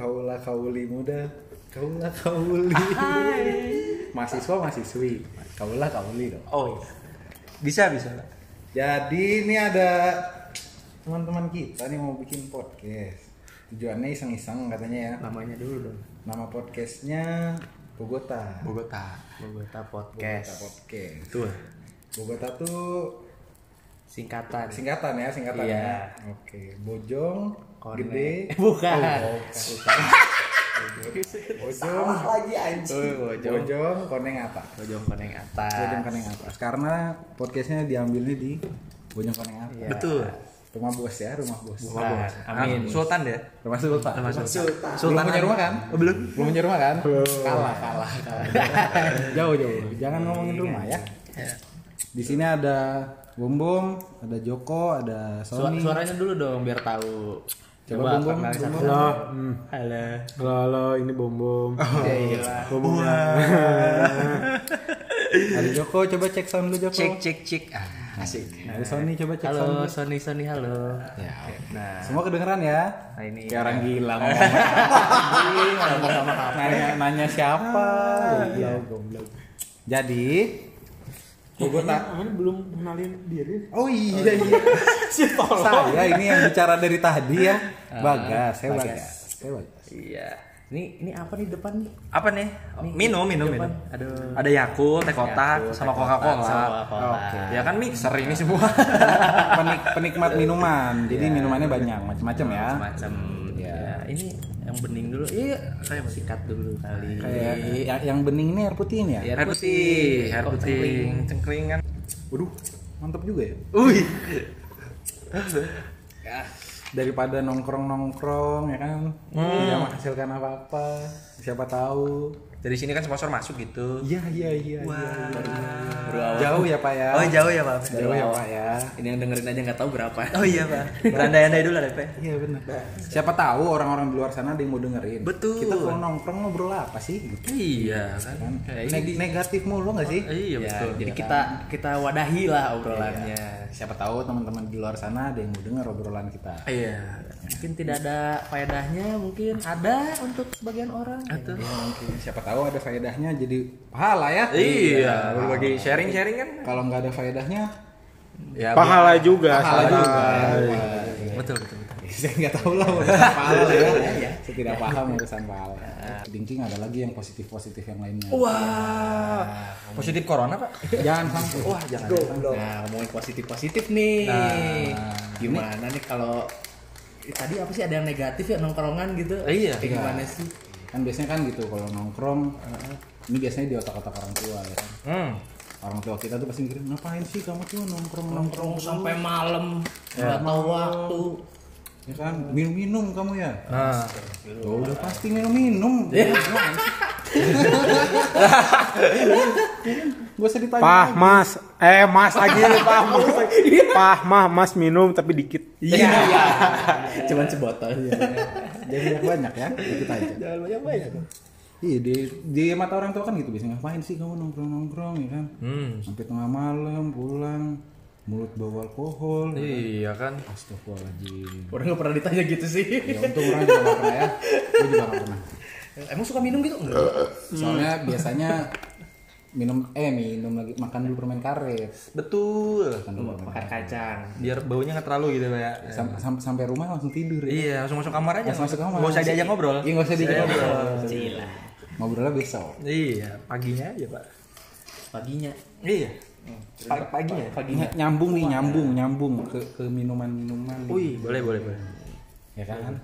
kaula kauli muda kaula kauli mahasiswa mahasiswi kaula kauli dong Oh iya. Bisa bisa. jadi ini ada teman-teman kita nih mau bikin podcast tujuannya iseng-iseng katanya ya Namanya dulu dong. nama podcastnya Bogota Bogota. Bogota Bogota Podcast. Podcast Tuh. Bogota tuh Singkatan. singkatan ya singkatan Iya. ya oke Bojong Kone. Gede Bukan. Oh, bukan. Bojong lagi anjing Oh, Bojong. Bojong Koneng apa Bojong Koneng atas. Bojong Koneng atas karena podcastnya diambilnya di Bojong Koneng atas Iya. Betul. rumah bos ya rumah bos Rumah bos. Amin. Sultan ya? rumah sultan Rumah Sultan. Sultan. belum punya rumah kan Oh, belum. belum punya rumah kan kalah kalah kalah jauh jauh jangan ngomongin rumah ya Ya. di sini ada Bom ada Joko ada Sony suaranya dulu dong biar tahu. Coba Bum satu. Bum. Halo, hmm. Halo. halo, halo, ini Bom Bom. Gila. Bom Bom. ada Joko coba cek sound dulu Joko Cek cek cek. Ah, asik. ada Sony coba cek sound Halo. Sony Sony halo. Ya. Nah, semua kedengeran ya nah ini kayak orang gila ngomong nanya, nanya siapa Gila, goblok. jadi Bogota Ini belum kenalin diri. Oh iya iya. Saya ini yang bicara dari tadi ya. Bagas, saya Bagas. Bagas. Saya Bagas. Iya. Ini ini apa nih depan nih? apa nih? minum, minum, minum. Depan. Aduh. Ada Yakult, teh kotak, sama Coca-Cola. Oke. Ya kan mixer ini semua. Penik, penikmat minuman. Jadi minumannya banyak, macam-macam ya. Macam ya. ini yang bening dulu. Iya, saya sikat dulu kali. Kayak yang, yang bening ini air putih ini ya. Air Air putih. putih, air putih, cengkring? cengkring kan. Waduh, mantap juga ya. Wih. Daripada nongkrong-nongkrong ya kan, tidak menghasilkan apa-apa. Siapa tahu. Dari sini kan sponsor masuk gitu. Iya iya iya. Wah. iya. Jauh ya Pak ya. Oh jauh ya Pak. Jauh ya Pak ya. Ini yang dengerin aja nggak tahu berapa. Oh iya Pak. Berandai-andai dulu lah Pak. Iya benar. Siapa tahu orang-orang di luar sana ada yang mau dengerin. Betul. Kita kalau nongkrong ngobrol apa sih? Gitu. Iya kan. Kan? Kayak Neg- ini. negatif mulu nggak sih? Iya Ya, betul. jadi kita kita wadahi lah obrolannya. Siapa tahu teman-teman di luar sana ada yang mau dengar obrolan kita. Iya. Mungkin tidak ada faedahnya, mungkin ada untuk sebagian orang. Itu. Ya, mungkin siapa tahu ada faedahnya jadi pahala ya. Iya, berbagi sharing-sharing kan. Kalau nggak ada faedahnya, Ya, Pahala juga. pahala salah. juga. betul betul betul. Saya nggak tahu lah urusan pahala ya. Saya tidak paham urusan pahala. Dingking ada lagi yang positif-positif yang lainnya. Wah. Positif corona, Pak. Jangan sampai. Wah, jangan. Nah, ngomongin positif-positif nih. Nah, gimana nih kalau tadi apa sih ada yang negatif ya nongkrongan gitu? Iya. Kayak gimana sih? Kan biasanya kan gitu kalau nongkrong ini biasanya di otak-otak orang tua ya kan. Hmm. Orang tua kita tuh pasti mikir ngapain sih kamu tuh nongkrong-nongkrong Nongkrong sampai malam, nggak tahu waktu. Ya kan minum-minum kamu ya Nah, Tuh, udah pasti minum-minum gue usah ditanya Pah, lagi. Mas. Eh, Mas lagi Pah, Mas. Pah, Mah, Mas minum tapi dikit. Iya. Cuman sebotol. jadi banyak banyak ya dikit aja Jangan banyak-banyak. iya di, di mata orang tua kan gitu biasanya ngapain sih kamu nongkrong-nongkrong ya kan hmm. sampai tengah malam pulang mulut bawa alkohol Iya kan. Astagfirullahaladzim Orang nggak pernah ditanya gitu sih. ya untung orang juga gak pernah ya gue juga gak pernah Emang suka minum gitu enggak? soalnya biasanya minum eh minum lagi makan dulu permen karet Betul. makan dulu permen Makan kacang. Biar baunya nggak terlalu gitu, ya. Sam- sam- sampai rumah langsung tidur ya Iya, langsung masuk kamar aja. Langsung masuk kamar. Nggak usah diajak ngobrol. Iya nggak usah diajak Iya. ngobrol. Cila. Ngobrolnya besok. Iya, paginya aja, Pak. Paginya. Iya. Pa- paginya. Paginya. Ny- nyambung nih, nyambung, nyambung ke ke minuman-minuman. nih. Wih, boleh, boleh, boleh. Ya kan?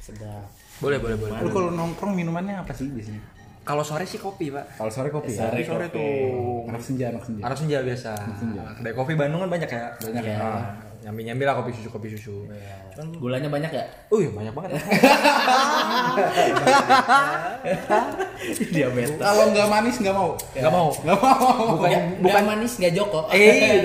Sedap. Boleh, boleh, boleh. Lu kalau nongkrong minumannya apa sih biasanya? Kalau sore sih kopi, Pak. Kalau sore kopi ya. Sore Sore tuh. Anak senja, anak senja. Anak senja biasa. senja. Dari kopi Bandung kan banyak ya. Banyak ya. Nyambi nyambi lah kopi susu kopi susu. Kan, Gulanya banyak ya? uh banyak banget. ya. Diabetes. Kalau nggak manis nggak mau. Gak mau. Nggak mau. Bukan bukan manis nggak joko. Eh,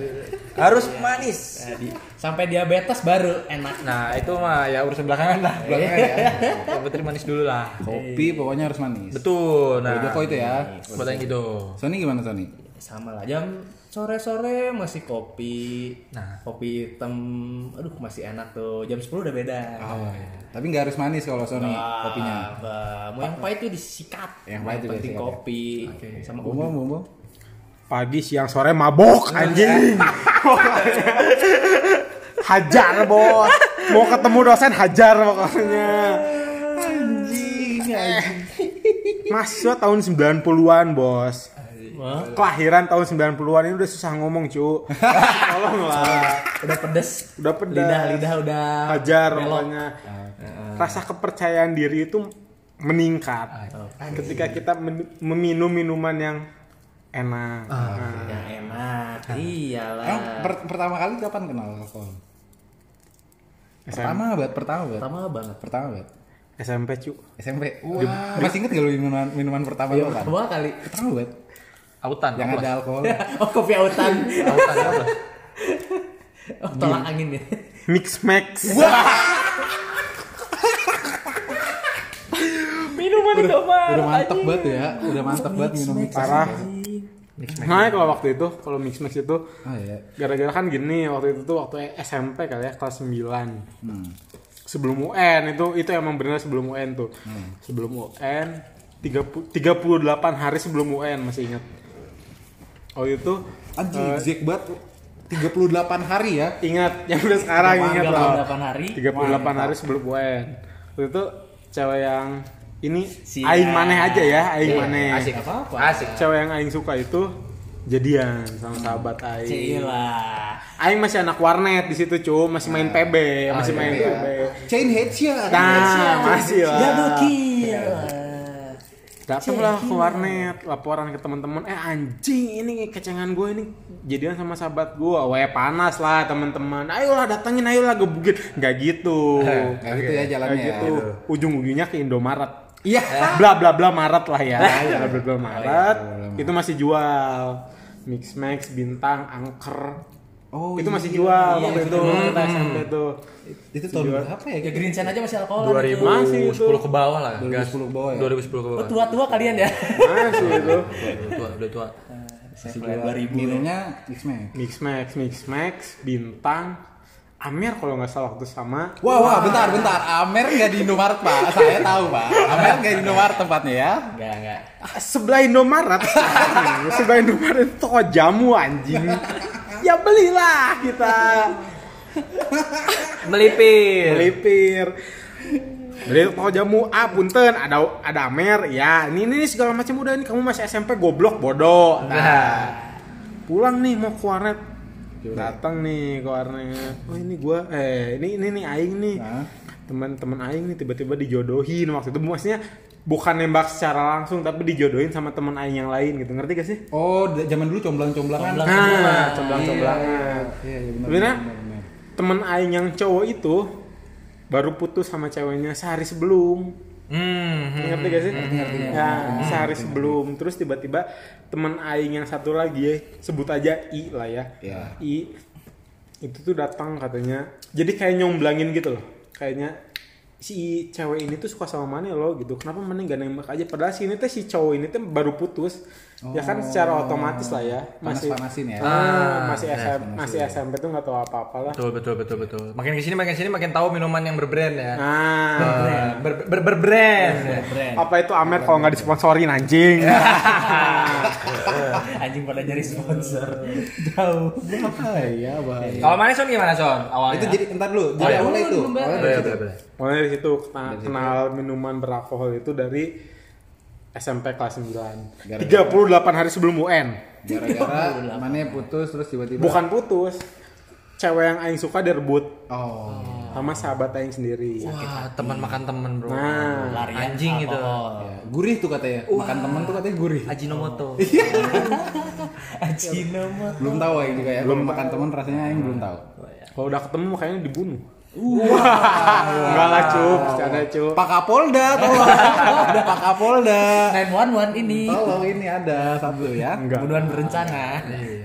harus manis. Nah, di- sampai diabetes baru enak. Nah itu mah ya urusan belakangan lah. Belakangan ya. Yang penting manis dulu lah. Kopi pokoknya harus manis. Betul. Nah, Nah, Joko itu ya. buat yang gitu. Sony gimana Sony? Sama lah jam sore-sore masih kopi. Nah. kopi hitam. Aduh, masih enak tuh. Jam 10 udah beda. Oh, iya. Tapi nggak harus manis kalau Sony Wah, kopinya. wah. Mau yang pahit tuh disikat. Yang pahit juga penting ya. kopi sama Bumbu, bumbu. Pagi, siang, sore mabok anjing. hajar bos. Mau ketemu dosen hajar pokoknya. Anjing, anjing. Mahasiswa tahun 90-an bos. Wah, Kelahiran tahun 90-an ini udah susah ngomong cu. Tolonglah. udah pedes. Udah pedas. Lidah lidah udah Hajar pokoknya. Rasa kepercayaan diri itu meningkat ketika kita men- meminum minuman yang enak. Nah, Ya enak. Iyalah. Emang per- pertama kali kapan kenal alkohol? Pertama banget, pertama banget. Pertama banget. Pertama banget. SMP cu. SMP. Wah, masih inget gak lu minuman, minuman pertama Iya, lu kan? Dua kali. Pertama banget. Autan. Yang ada alkohol. Oh, kopi autan. Autan apa? Oh, tolak angin ya. Mix Max. Minuman itu apa? Udah mantep banget ya. Udah mantep banget minum mix. Parah. Nah, kalau waktu itu, kalau Mix Max itu Oh iya. gara-gara kan gini waktu itu tuh waktu SMP kali ya kelas 9. Hmm. Sebelum UN itu itu emang bener sebelum UN tuh. Hmm. Sebelum UN 30, 38 hari sebelum UN masih ingat. Oh itu Anjing, eh, Zek banget. 38 hari ya. ingat yang udah sekarang ingat loh. 38 hari. 38 hari sebelum UN. Waktu itu cewek yang ini Si- aing maneh aja ya, aing Iya, maneh. Asik. Apa-apa. Asik. Cewek yang aing suka itu jadian sama sahabat aing. Cila. Aing masih anak warnet di situ, cu, masih main PB, masih main Iya. PB. Chain headshot. Nah, masih lah. Double kill. Datanglah ke warnet, laporan ke teman-teman, eh anjing ini kecengan gue ini jadian sama sahabat gue, weh panas lah teman-teman, ayolah datengin, ayolah gebukin, nggak gitu, Kayak gitu ya nggak jalannya. gitu, ujung-ujungnya ke Indomaret, Iya. bla bla bla Maret lah ya, bla bla bla Maret, itu masih jual, Mix Max, Bintang, Angker, Oh, itu iya. masih jual Iya, waktu itu itu, dulu. kita SMP tuh, Itu tahun berapa ya? Ya Green Sen aja masih alkohol. 2010 Masih itu. ke bawah lah. 2010 ke bawah ya? 2010 ke Oh, bawah. tua-tua kalian ya. masih itu. Udah tua, udah tua. Saya Masih mulai jual. 2000. Minumnya X-Max. Mix Max, Mix Max, Bintang, Amer kalau nggak salah waktu sama. Wah, wah, bentar, bentar. Amer nggak di Indomaret, Pak. Saya tahu, Pak. Amer nggak di Indomaret tempatnya ya. Enggak, enggak. Ah, Sebelah Indomaret, sebelah Indomaret itu toko jamu anjing. Ya belilah kita Melipir. melipir. Beli toko jamu, ah punten ada ada Amer, ya ini ini segala macam udah ini kamu masih SMP goblok bodoh. Nah, pulang nih mau ke warnet datang nih ke warnet oh ini gua eh ini ini nih aing nih Nah. Teman-teman aing nih tiba-tiba dijodohin waktu itu maksudnya bukan nembak secara langsung tapi dijodohin sama teman aing yang lain gitu ngerti gak sih Oh, zaman dulu comblang-comblangan. Comblang. nah comblang-comblangan Iya, iya benar. Sebenarnya benar, temen aing yang cowok itu baru putus sama ceweknya sehari sebelum Hmm. hmm. ngerti gak sih? Ya, sehari sebelum terus tiba-tiba temen aing yang satu lagi ya, sebut aja I lah ya. Iya. I itu tuh datang katanya. Jadi kayak nyomblangin gitu loh. Kayaknya si cewek ini tuh suka sama mana lo gitu. Kenapa mana gak nembak aja padahal si ini tuh si cowok ini tuh baru putus. Ya kan secara otomatis lah ya. Masih Panas-panasin ya. Ah, masih SM, masih SMP tuh nggak tahu apa-apa lah. Betul betul betul betul. Makin ke sini makin ke sini makin tahu minuman yang berbrand ya. Nah, Ber, ber, berbrand. Brand. apa itu Amer kalau nggak disponsorin anjing? Anjing pada nyari sponsor. Jauh. Bahaya, bahaya. Kalau manis son gimana son? Awalnya. Itu jadi entar dulu. Jadi Oh, iya. awalnya itu. Awalnya dari situ. boleh. Mulai dari situ kenal, kenal minuman beralkohol itu dari SMP kelas 9. Gara-gara- 38 hari sebelum UN. Gara-gara mana putus terus tiba-tiba. Bukan putus. Cewek yang aing suka direbut Oh. sama sahabat aing sendiri. Wah, teman makan teman, Bro. Nah, Larian Anjing gitu. Ya, gurih tuh katanya. Makan temen tuh katanya gurih. Ajinomoto. Ajinomoto. Belum tahu Aing juga ya. Belum makan temen rasanya Aing belum tahu. kalau udah ketemu kayaknya dibunuh. Enggak lah, cup, bercanda cup. Pak Kapolda tolong. Ada Pak Kapolda. 911 ini. Tolong ini ada satu ya. Enggak. Pembunuhan berencana.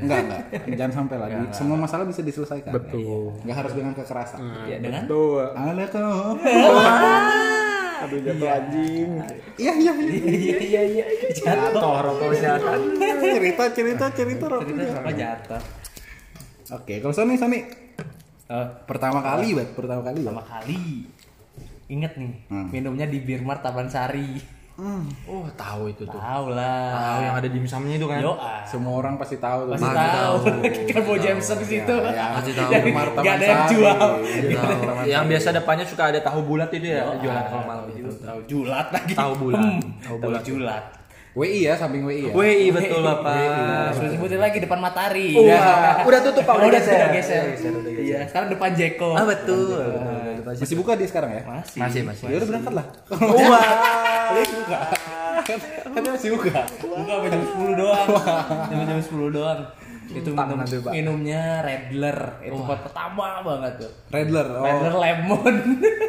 Enggak, enggak. Jangan sampai lagi. Semua masalah bisa diselesaikan. Betul. Enggak harus dengan kekerasan. Ya dengan Betul. Ada kok. Aduh jatuh anjing. Iya iya iya. Iya iya iya. Jatuh rokok cerita cerita cerita rokok. Cerita apa jatuh? Oke, kalau Sony Sony Eh, pertama kali bat pertama kali pertama bat. kali. Ingat nih, Hmm. minumnya di Birmar Taman Sari. Oh, tahu itu tuh. Tahu lah. Tahu yang ada dimsumnya itu kan? Yo, ah. Semua orang pasti tahu tuh. Pasti tahu. kan mau Jameson di situ. Ya, Pasti tahu. Martaban Gak ada yang jual. Tahu. Yang biasa depannya suka ada tahu bulat itu ya, jualan kalau malam itu. Tahu julat lagi. Tahu bulat. Hmm, Tahu Tahu bulat. julat. WI ya, samping WI ya. WI betul Bapak. Sudah sebutin lagi depan Matahari. Wah, udah tutup Pak, Oh, udah geser. udah geser. Udah. Iya, sekarang depan Jeko. Ah, betul. Masih buka dia sekarang ya? Masih. Masih, masih. Ya udah berangkat lah. Wah. kan, kan dia masih buka. Buka sampai jam 10 doang. Sampai jam 10 doang. Itu minum, nanti, Pak. minumnya Redler. Itu buat pertama banget tuh. Redler. Oh. Redler lemon.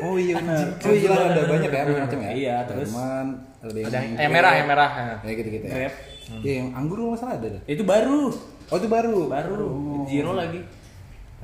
Oh iya benar. Oh iya ada banyak ya macam ya. Iya, terus- Lemon, ada yang, Ada yang merah, yang merah. Ya gitu-gitu ya. Grape. Iya, yang anggur kalau nggak salah ada. Itu baru. Oh itu baru. Baru. Zero lagi.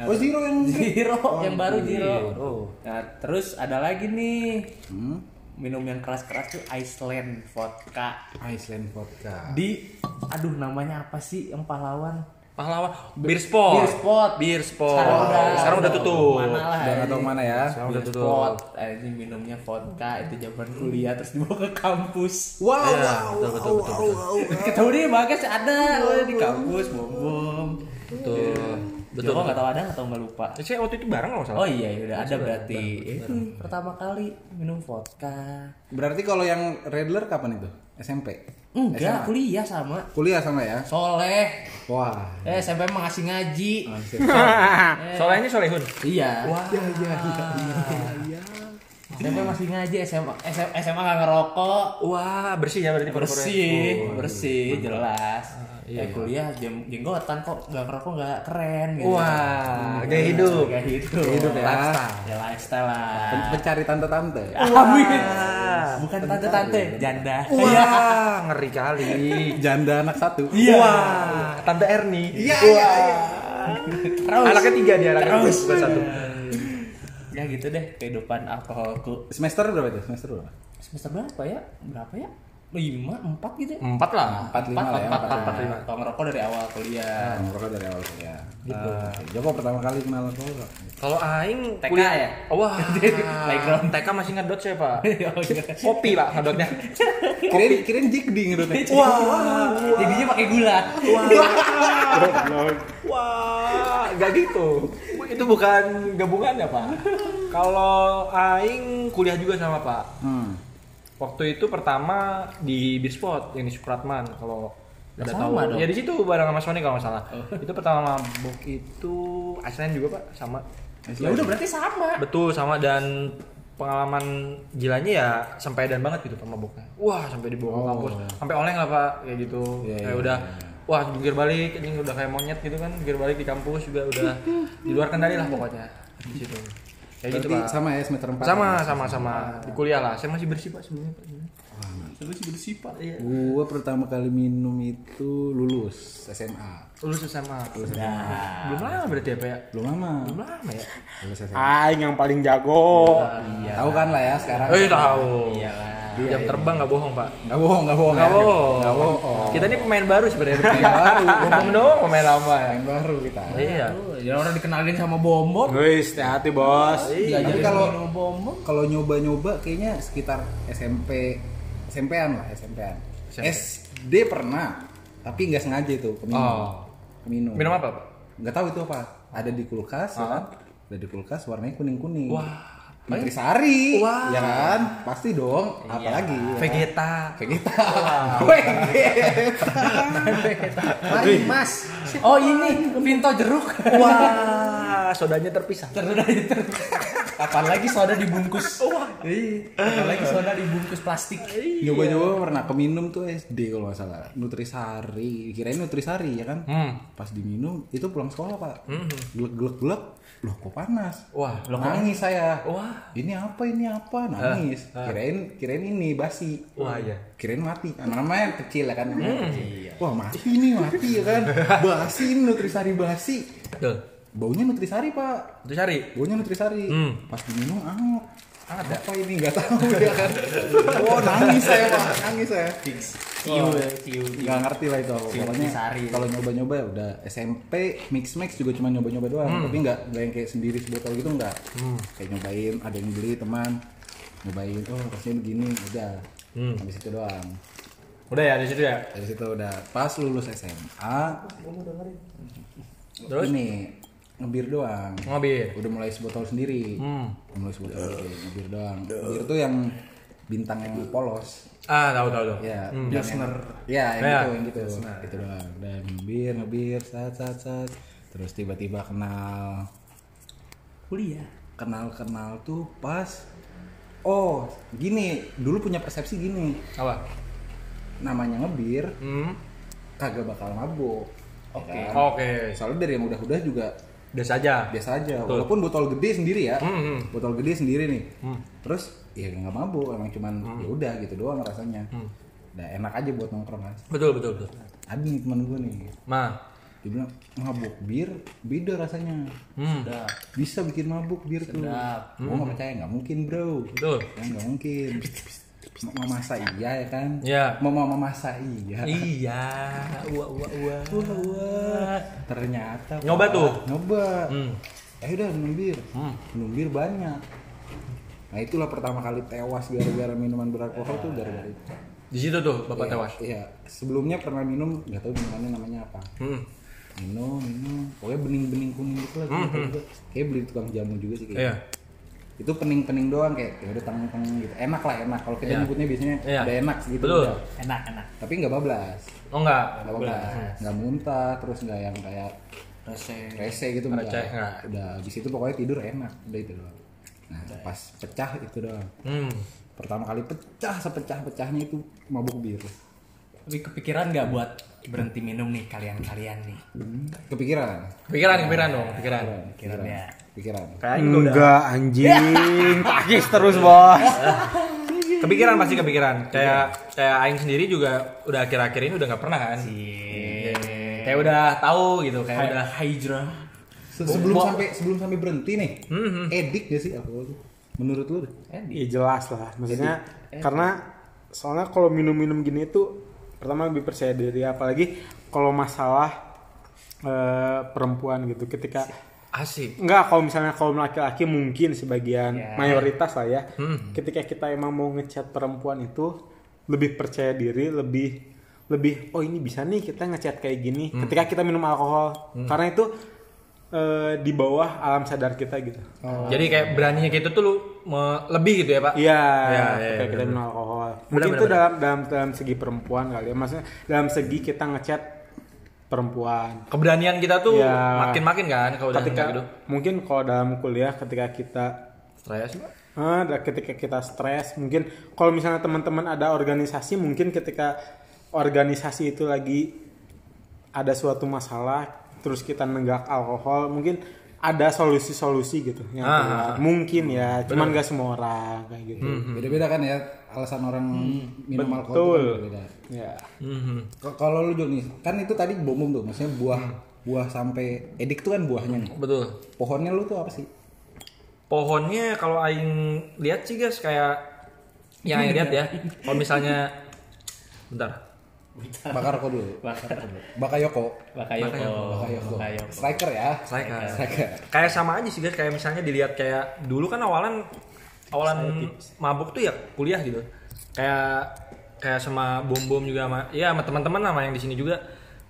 Oh zero yang Zero, yang baru Zero. Oh. Nah, terus ada lagi nih. Hmm. Minum yang keras-keras tuh Iceland vodka. Iceland vodka. Di aduh namanya apa sih yang pahlawan? Pahlawan Beer Spot. Beer Spot. Beer Spot. Sekarang udah Sekarang udah tutup. Mana lah. Udah nggak tahu ini. mana ya. Sekarang Beer udah tutup. Spot. Eh, ini minumnya vodka itu zaman kuliah terus dibawa ke kampus. Wow, Iya, wow, betul, betul, wow, betul, wow, wow. Ketemu dia bagas ada oh, di kampus bom bom. Betul. Betul. Joko nggak tahu ada atau nggak lupa. Saya waktu itu bareng nggak salah. Oh iya udah ada berarti. Itu pertama kali minum vodka. Berarti kalau yang Redler kapan itu? SMP. Enggak, SMA? kuliah sama. Kuliah sama ya. Soleh. Wah. Eh, SMP emang ngasih ngaji. Soalnya ini Solehun. Iya. Ya ya ya ya. SMP masih ngaji, SMA SMA, SMA nggak ngerokok. Wah, bersih ya berarti. Bersih, Oh, bersih, jelas. Iya, eh kuliah jeng jenggotan kok nggak ngerokok nggak keren gitu. Wah, gaya hidup. Gaya hidup. hidup ya. Lifestyle. Ya lifestyle lah. Pen- Pencari tante-tante. Amin. Bukan tante-tante, janda. Iya. Wah, ngeri kali. Janda anak satu. Iya. Wah, Tante Erni. Iya iya iya. Terus. Anaknya tiga dia, anaknya Terus. bukan satu. Ya gitu deh kehidupan alkoholku. Semester berapa itu? Semester berapa? Semester berapa ya? Berapa ya? Lima, empat gitu ya? Empat lah. Empat lima lah ya. empat, empat, empat, lima. Kalau ngerokok dari awal kuliah. Ngerokok dari awal kuliah. Gitu. Joko pertama kali kenal nggak? Kalau Aing TK kuliah- ya? Wah, Playground. TK masih ngedot saya pak. Oh, iya. Kopi pak ngedotnya. Kirain kirain jikdi ngedotnya. Wah, jadinya pakai gula. Wah, nggak gitu. Itu bukan gabungannya pak. Kalau Aing kuliah juga sama pak. Hmm. Waktu itu pertama di Birspot yang di Supratman kalau udah sama tahu. dong. Ya di situ bareng sama Sony kalau nggak salah. Itu pertama mabuk itu Iceland juga pak sama. Ya udah berarti sama. Betul sama dan pengalaman gilanya ya sampai dan banget gitu sama mabuknya. Wah sampai dibawa Oh. kampus, sampai oleng lah pak kayak gitu. Iya, kayak iya, udah wah jungkir balik ini udah kayak monyet gitu kan jungkir balik di kampus juga udah di luar kendali lah pokoknya di situ. Kayak gitu pak. sama ya semester 4. Sama sama sama di kuliah lah. Saya masih bersih pak sebelumnya pak. Terus bersih pak. Iya. Gua pertama kali minum itu lulus SMA. Lulus SMA. Nah, Belum lama berarti apa ya? Belum lama. Belum lama ya? Lulus SMA. Aing yang paling jago. iya. Tahu kan lah ya sekarang. Eh tahu. Iya lah. Jam terbang nggak bohong pak. Enggak bohong, enggak bohong. Nggak ya. bohong. Nggak bohong. Kita ini pemain baru sebenarnya. Pemain baru. Bohong doang pemain lama ya. Yang baru kita. Iya. Ya orang dikenalin sama bom bom. Guys, hati-hati bos. Diajarin Tapi kalau- minum bom bom. Kalau nyoba-nyoba kayaknya sekitar SMP SMP-an lah, SMP-an. SMP. SD pernah, tapi nggak sengaja itu keminum. Oh. Keminum. Minum apa pak? Nggak tahu itu apa. Ada di kulkas, ya kan? Ada di kulkas warnanya kuning-kuning. Wah. Nutrisari, Wah. ya kan? Pasti dong. Apalagi ya kan? Vegeta. Vegeta. Mari mas. Oh ini Vinto jeruk. Wah, sodanya terpisah. Terus Kapan lagi soda dibungkus? Iya. Kapan lagi soda dibungkus plastik? Nyoba-nyoba pernah keminum tuh SD kalau nggak salah. Nutrisari, kirain Nutrisari ya kan? Hmm. Pas diminum itu pulang sekolah pak. Gelek-gelek gelek. Loh kok panas? Wah, Loh nangis saya. Wah. Ini apa? Ini apa? Nangis. Kirain kirain ini basi. Wah, iya. Kirain mati. Anak namanya kecil ya kan. Kecil. Wah mati nih mati ya kan. Basi ini Nutrisari basi. Tuh. Baunya nutrisari pak. Itu cari. baunya nutrisari. Hmm. pas diminum anget Anget apa ini? Nggak tahu ya kan. Oh nangis saya pak. Nangis saya. Ciu, ciu. nggak ngerti lah itu. Pokoknya nutrisari. kalau nyoba-nyoba ya udah SMP mix mix juga cuma nyoba-nyoba doang. Hmm. tapi nggak nggak yang kayak sendiri sebotol gitu nggak. Kayak nyobain ada yang beli teman. Nyobain oh rasanya begini udah. Hmm. habis itu doang. Udah ya di situ ya. dari situ udah. Pas lulus SMA Terus? Ini ngebir doang ngobir. udah mulai sebotol sendiri Hmm. udah mulai sebotol sendiri ngebir doang ngebir tuh yang bintang yang polos Ah, tahu tahu tahu. ya Hmm. yang- ya yang Ya. gitu yang gitu itu doang dan ngebir ngebir saat saat saat terus tiba-tiba kenal Kuliah. kenal kenal tuh pas oh gini dulu punya persepsi gini Apa? namanya ngebir Hmm. kagak bakal mabuk Oke. Ya kan? Oke. soalnya dari yang udah-udah juga Biasa aja. biasa aja Betul. walaupun botol gede sendiri ya Hmm, hmm. botol gede sendiri nih Hmm. terus ya nggak mabuk emang cuman ya udah gitu doang rasanya Hmm. Udah enak aja buat nongkrong mas Betul betul betul. ada nih teman gue nih Ma. dia bilang mabuk bir beda rasanya Hmm. Udah. bisa bikin mabuk bir tuh Sedap. gue nggak percaya nggak mungkin bro Betul. ya nggak mungkin mau masa iya ya kan Ya. mau mau masa iya Iya. Wah wah wah. Wah, wah. ternyata Nyoba tuh? nyoba Hmm. eh udah minum bir Hmm. minum bir banyak nah itulah pertama kali tewas gara-gara minuman beralkohol tuh gara-gara itu Di situ tuh bapak Iya, tewas. iya sebelumnya pernah minum nggak tahu minumannya namanya apa Hmm. minum minum pokoknya bening-bening kuning gitu lah Hmm, gitu juga. kayak beli tukang jamu juga sih kayak Iya. Itu pening-pening doang kayak ya udah tang-tang gitu enak lah enak kalau kita Iya. nyebutnya biasanya Iya. udah enak gitu Betul. udah. Enak, enak. tapi nggak bablas Oh enggak. nggak bablas nggak muntah terus nggak yang kayak Rese. rese gitu Receh, enggak. nggak. udah habis itu pokoknya tidur enak udah itu doang nah pas pecah itu doang Hmm. pertama kali pecah sepecah-pecahnya itu mabuk bir Tapi kepikiran nggak buat berhenti minum nih kalian-kalian nih? Hmm, kepikiran Pikiran, pikiran dong, pikiran. Pikiran ya. Pikiran Kayaknya udah. Enggak anjing, takis terus bos. Kepikiran pasti kepikiran. Kayak kayak aing sendiri juga udah akhir-akhir ini udah nggak pernah kan. Iya. Kayak udah tahu gitu, kayak udah Hydra. Se- sebelum Bo- sampai sebelum sampai berhenti nih Hmm, edik gak sih alkohol tuh menurut lu deh? Iya jelas lah, maksudnya karena soalnya kalau minum-minum gini tuh pertama lebih percaya diri, apalagi kalau masalah eh, perempuan gitu. Ketika asik. enggak kalau misalnya kalau laki-laki mungkin sebagian Ya. mayoritas lah ya. Hmm. Ketika kita emang mau ngechat perempuan itu lebih percaya diri, lebih lebih oh ini bisa nih kita ngechat kayak gini. Hmm. Ketika kita minum alkohol, karena itu eh, di bawah alam sadar kita gitu. Jadi kayak beraninya gitu tuh lu me- lebih gitu ya, Pak? Iya, Iya, iya, ketika kita bener. minum alkohol. Mungkin bener, itu bener. dalam dalam dalam segi perempuan kali ya. Maksudnya dalam segi kita ngechat perempuan. Keberanian kita tuh Iya. makin-makin kan kalau udah Ketika gitu. mungkin kalau dalam kuliah ketika kita Stres. Ah, ketika kita stres, mungkin kalau misalnya teman-teman ada organisasi, mungkin ketika organisasi itu lagi ada suatu masalah, terus kita nenggak alkohol, mungkin ada solusi-solusi gitu yang Ah, mungkin ya, cuman gak semua orang kayak gitu. beda-beda kan ya alasan orang minum alkohol betul. tuh kan beda Ya. Mhm. K- kalau lu Jo nih kan itu tadi bom bom tuh maksudnya buah buah sampai edik tuh kan buahnya nih Betul. pohonnya lu tuh apa sih Pohonnya kalau aing lihat sih guys kayak yang aing lihat ya. Kalau misalnya bentar. bakar rokok dulu Bakar. bakayoko Bakayoko. bakayoko Bakayoko. striker ya Striker. striker Kayak sama aja sih guys kayak misalnya dilihat kayak dulu kan awalan awalan mabuk tuh ya kuliah gitu. Kayak kayak sama bom-bom juga sama ya sama teman-teman sama yang di sini juga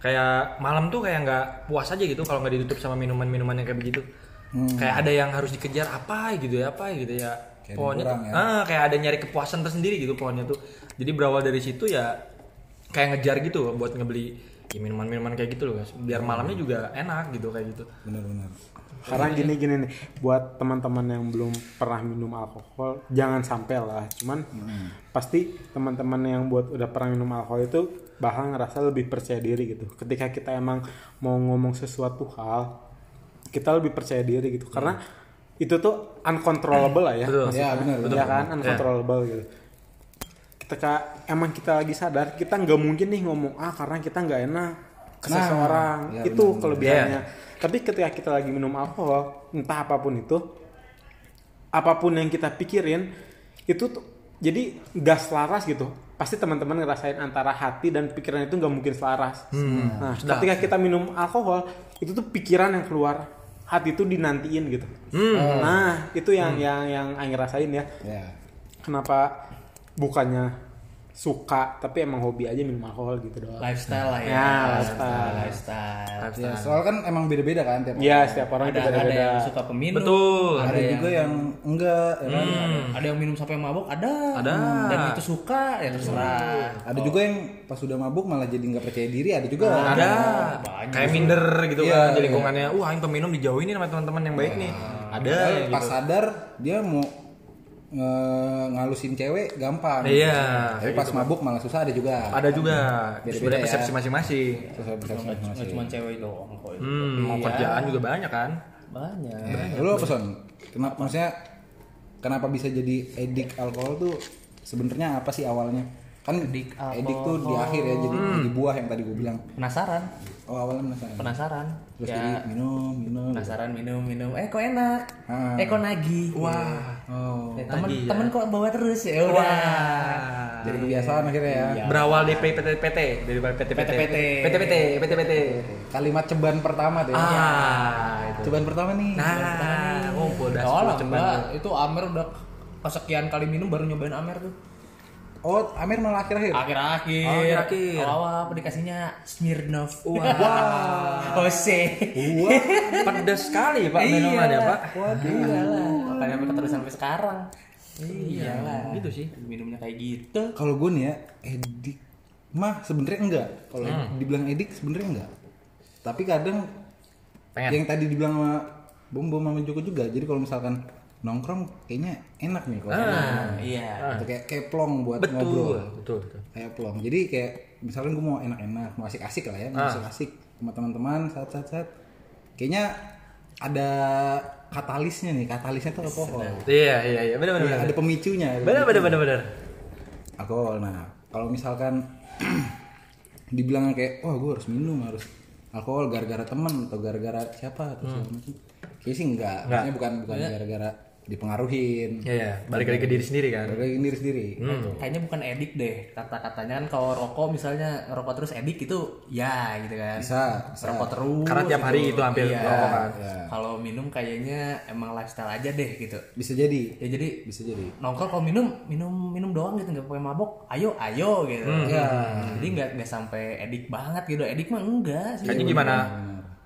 kayak malam tuh kayak nggak puas aja gitu kalau nggak ditutup sama minuman-minuman yang kayak begitu. Kayak ada yang harus dikejar apa gitu ya apa gitu ya. Kayak kurang tuh, ya. ah, kayak ada nyari kepuasan tersendiri gitu pohonnya tuh. Jadi berawal dari situ ya kayak ngejar gitu buat ngebeli ya, minuman-minuman kayak gitu loh guys. Biar malamnya juga enak gitu kayak gitu. benar-benar Karena gini-gini nih, buat teman-teman yang belum pernah minum alkohol, jangan sampai lah. Cuman pasti teman-teman yang buat udah pernah minum alkohol itu bakal ngerasa lebih percaya diri gitu. Ketika kita emang mau ngomong sesuatu hal, kita lebih percaya diri gitu. Karena itu tuh uncontrollable lah ya. Betul. maksudnya. Ya, benar. Ya kan, uncontrollable gitu. Ketika emang kita lagi sadar, kita nggak mungkin nih ngomong ah karena kita nggak enak. ke Nah, seseorang. ya itu benar, kelebihannya. Tapi ketika kita lagi minum alkohol entah apa pun itu apa pun yang kita pikirin itu tuh jadi gak selaras gitu. Pasti teman-teman ngerasain antara hati dan pikiran itu nggak mungkin selaras. Nah ketika kita minum alkohol itu tuh pikiran yang keluar. Hati itu dinantiin gitu. Nah itu yang yang yang Aing rasain ya. Ya. kenapa bukannya suka tapi emang hobi aja minum alkohol gitu doang lifestyle lah ya, Ya, lifestyle. lifestyle. Ya, soal kan emang beda-beda kan tiap Iya orang. setiap orang ada itu ada beda-beda yang suka peminum Betul. Ada, yang- juga yang enggak, ya kan? ada yang minum sampai mabuk ada Ada. dan itu suka ya terserah Ada juga yang pas udah mabuk malah jadi nggak percaya diri, ada juga. Ada. banyak. Kayak minder gitu Iya, kan di iya. lingkungannya. Wah, yang peminum dijauhin nih sama teman-teman yang baik nih. Ada Padahal ya pas gitu. sadar dia mau nge- ngalusin cewek gampang. Iya. Tapi pas mabuk malah susah ada juga. Ada juga. Beda-beda Sebenarnya ya. persepsi masing-masing. Susah persepsi masing-masing. cuma cewek doang kok itu. Hmm, mau Iya. kerjaan juga banyak kan? banyak Eh, lu apa son? Kenapa maksudnya kenapa bisa jadi edik alkohol tuh sebenarnya apa sih awalnya? Kan Edik edik tuh di akhir ya jadi Hmm. jadi buah yang tadi gue bilang. penasaran Oh awalnya penasaran. penasaran Terus ya jadi minum minum. penasaran minum minum eh kok enak Ah. eh kok nagih Wah. Oh. Eh, temen Nagih ya. temen kok bawa terus ya udah Wah. Jadi kebiasaan akhirnya ya. Iya. Berawal di PT-PT, dari PT-PT. PT-PT. PT-PT, PT-PT. Kalimat ceban pertama tuh ya. Ah, itu. Ceban pertama nih. Nah, ngumpul dah Oh, lah, 10 enggak. ceban. itu Amer udah kesekian kali minum baru nyobain Amer tuh. Oh, Amir malah akhir-akhir. Akhir-akhir. Oh, akhir-akhir. Awal-awal apa dikasihnya Smirnoff. Wah. Jose. Pedas sekali Pak Iya. minumannya, Pak. Waduh. Iyalah. Makanya sampai keterusan sampai sekarang. Iya, Iyalah. gitu sih. Minumnya kayak gitu. Kalau gue nih ya, edik mah sebenarnya enggak. Kalau dibilang edik sebenarnya enggak. Tapi kadang Pengen. yang tadi dibilang sama Bom Bom sama Joko juga. Jadi kalau misalkan nongkrong kayaknya enak nih kalau Nah, iya. Atau kayak kayak plong buat Betul, ngobrol. betul, betul. Kayak plong. Jadi kayak misalkan gue mau enak-enak, mau asik-asik lah ya, mau Ah. asik-asik sama teman-teman saat-saat Kayaknya ada katalisnya nih, katalisnya tuh alkohol. Iya, iya, iya. Benar, benar. Iya, ada pemicunya. Benar, benar, benar, benar. alkohol nah kalau misalkan dibilang kayak wah gue harus minum harus alkohol gara-gara temen atau gara-gara siapa atau segala macam kayaknya sih enggak Enggak. maksudnya bukan bukan gara-gara dipengaruhin Iya, iya. Balik lagi ke diri sendiri kan. gara-gara diri sendiri Kayaknya bukan edik deh. Kata-katanya kan kalau rokok misalnya rokok terus edik itu ya gitu kan. bisa bisa Rokok terus. Karena tiap hari itu hampir Iya. rokok kan. ya. Kalau minum kayaknya emang lifestyle aja deh gitu. bisa jadi Ya jadi bisa jadi nongkrong kalau minum minum minum doang gitu nggak pakai mabok ayo ayo gitu ya jadi nggak nggak sampai edik banget gitu edik mah enggak sih Kayaknya gimana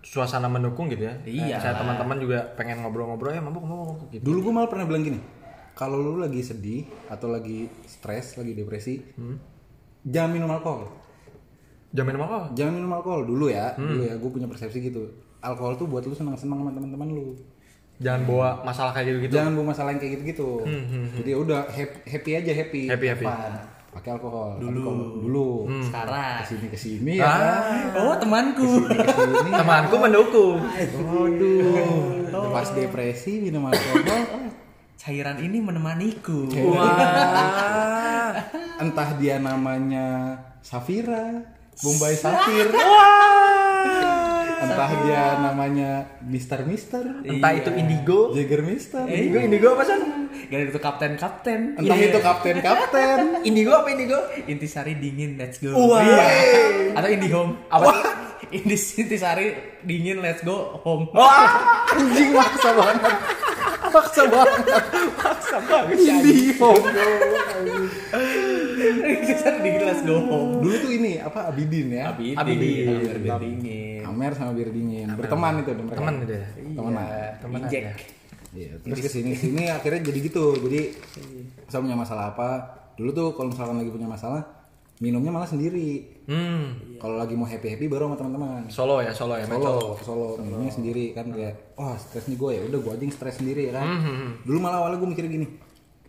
suasana mendukung gitu ya. Iya. Saya teman-teman juga pengen ngobrol-ngobrol ya mabuk mabuk gitu. dulu gue malah pernah bilang gini kalau lu lagi sedih atau lagi stres lagi depresi jangan minum alkohol Jamin apa? jangan minum alkohol dulu ya dulu ya gue punya persepsi gitu alkohol tuh buat lu senang-senang sama teman-teman lu Jangan bawa masalah kayak gitu-gitu. jangan bawa masalah yang kayak gitu-gitu jadi ya udah happy, happy aja happy Happy, happy. Fun. Pakai alkohol. Dulu. dulu sekarang ke sini ke sini ya. Oh temanku. Ke sini Temanku mendukung. waduh. Pas depresi minum alkohol. Cairan ini menemaniku. Wah. entah dia namanya Safira Bombay Safir entah dia namanya Mister Mister Entah itu indigo. Jagger Mister Indigo, indigo apa sih? Gak itu kapten kapten entah itu kapten kapten Indigo apa indigo? intisari dingin let's go Wah. Iya. atau indihome Apa? Indis intisari dingin let's go home Wah. anjing maksa banget maksa banget Maksa banget Indigo let's go home dulu tuh ini apa Abidin ya Abidin, Abidin. biar biar dingin Amer sama bir dingin berteman itu mereka Teman gitu ya. teman Teman Injek. aja. Iya, terus ke sini sini akhirnya jadi gitu. Jadi misal punya masalah apa, dulu tuh kalau misalkan lagi punya masalah, minumnya malah sendiri. Hmm. Kalau lagi mau happy happy baru sama teman-teman. Solo ya, solo ya, solo. Solo, solo, minumnya sendiri kan kayak, wah stres nih gue ya, udah gue aja yang stres sendiri ya kan. Hmm, Dulu malah awalnya gue mikir gini,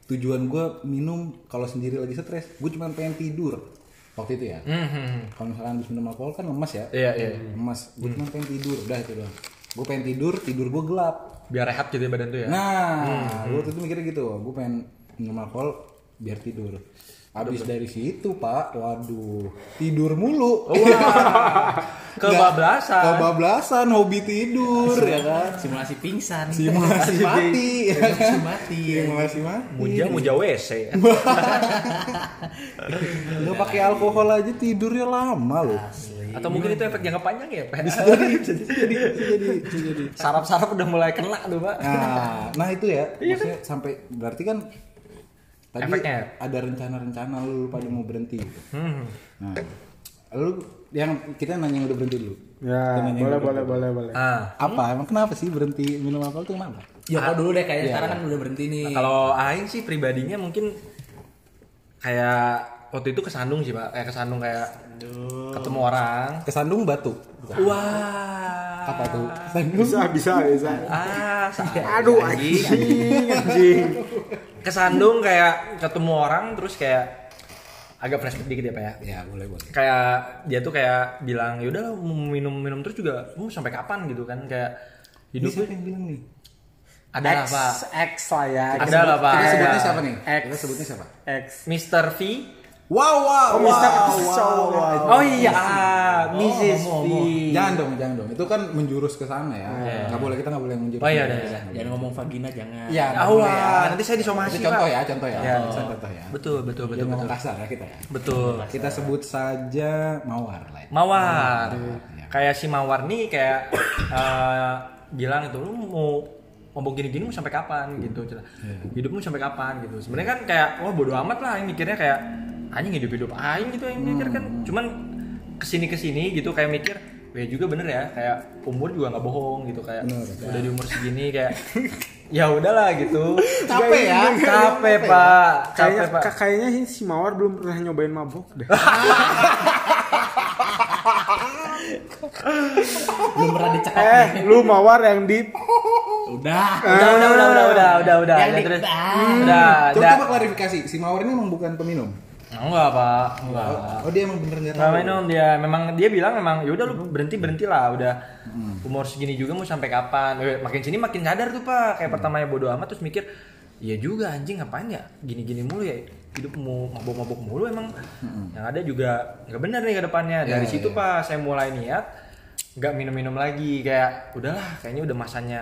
tujuan gue minum kalau sendiri lagi stres, gue cuma pengen tidur waktu itu ya. Hmm, hmm, hmm. Kalau misalkan habis minum alkohol kan lemas ya, Iya, iya. lemas. Gue cuma pengen tidur, udah itu doang. Gue pengen tidur, tidur gue gelap. Biar rehat gitu ya badan tuh ya. Nah, gue waktu itu mikirnya gitu, gue pengen minum alkohol biar tidur. Habis dari situ pak, waduh tidur mulu. Kebablasan. Kebablasan, hobi tidur ya kan. Simulasi pingsan. Simulasi mati. Simulasi mati. Simulasi mati. Muja muja WC. Lu pakai alkohol aja tidurnya lama loh. Atau mungkin itu efek jangka panjang ya, Pak? Bisa jadi, bisa jadi, bisa jadi, bisa jadi. Sarap-sarap udah mulai kena tuh, Pak. Nah, nah itu ya, maksudnya sampai berarti kan tadi Efeknya. ada rencana-rencana lu, pada mau berhenti. gitu. Hmm. Nah, lu yang kita nanya yang udah berhenti dulu. Ya, boleh boleh berhenti. boleh boleh. Ah, Apa? Emang kenapa sih berhenti minum alkohol itu kenapa? Ya kok dulu deh kayaknya sekarang kan udah berhenti nih. kalau Aing sih pribadinya mungkin kayak waktu itu kesandung sih, Pak. Kayak kesandung kayak ketemu orang. Kesandung batu. Wah. Apa tuh? Kesandung. Bisa bisa bisa. Ah, Aduh anjing. anjing anjing. Kesandung kayak ketemu orang terus kayak agak flashback dikit ya, Pak ya. Ya, boleh boleh. kayak dia tuh kayak bilang yaudah minum minum terus juga mau sampai kapan gitu kan kayak Ini hidup siapa yang bilang nih? ada lah pak X lah ya. Ada lah, Pak. Kita sebutnya Ya. siapa nih? X. Kita sebutnya siapa? X. Mr. V Wow, wow, Oh, Mr. wow, Show. oh iya Mrs. V Jangan dong, jangan dong. Itu kan menjurus ke sana ya. Nggak boleh kita nggak boleh menjurus. Oh, iya, ke iya, sana. iya. Jangan ngomong vagina jangan. Iya, Ah, wah, ya. nanti saya disomasi, contoh ya, contoh ya. Ya. Bisa contoh ya. betul betul betul Jangan ngomong betul kasar ya kita ya. betul Kita sebut saja mawar lah. ya. mawar Iya. kayak si mawar nih kayak eh, bilang itu lu mau ngomong gini-gini mau sampai kapan gitu cina. hidupmu sampai kapan gitu sebenarnya kan kayak wah bodo amat lah yang mikirnya kayak anjing hidup hidup aing gitu yang mikir kan cuman ke sini ke sini gitu kayak mikir ya juga bener ya kayak umur juga nggak bohong gitu kayak Bener. udah di umur segini kayak ya udahlah gitu Capek ya? capek pak capek Kayaknya pak ka- kayaknya sih si Mawar belum pernah nyobain mabok deh. Belum pernah dicekak. eh, lu Mawar yang di Udah. udah udah udah udah udah udah udah Yang udah di- terus Ah. udah Coba, udah coba klarifikasi, si mawar ini emang bukan peminum. Enggak pak. Enggak. Oh, dia emang bener nggak tahu. minum dia memang dia bilang memang ya udah lu berhenti berhenti lah udah umur segini juga mau sampai kapan? Eh, makin sini makin sadar tuh pak. Kayak pertamanya bodo amat terus mikir iya juga anjing ngapain ya gini gini mulu ya? Hidup mau mabok mabok mulu emang. Yang ada juga nggak benar nih ke depannya. Dari Iya, situ iya. pak saya mulai niat nggak minum minum lagi. Kayak udahlah kayaknya udah masanya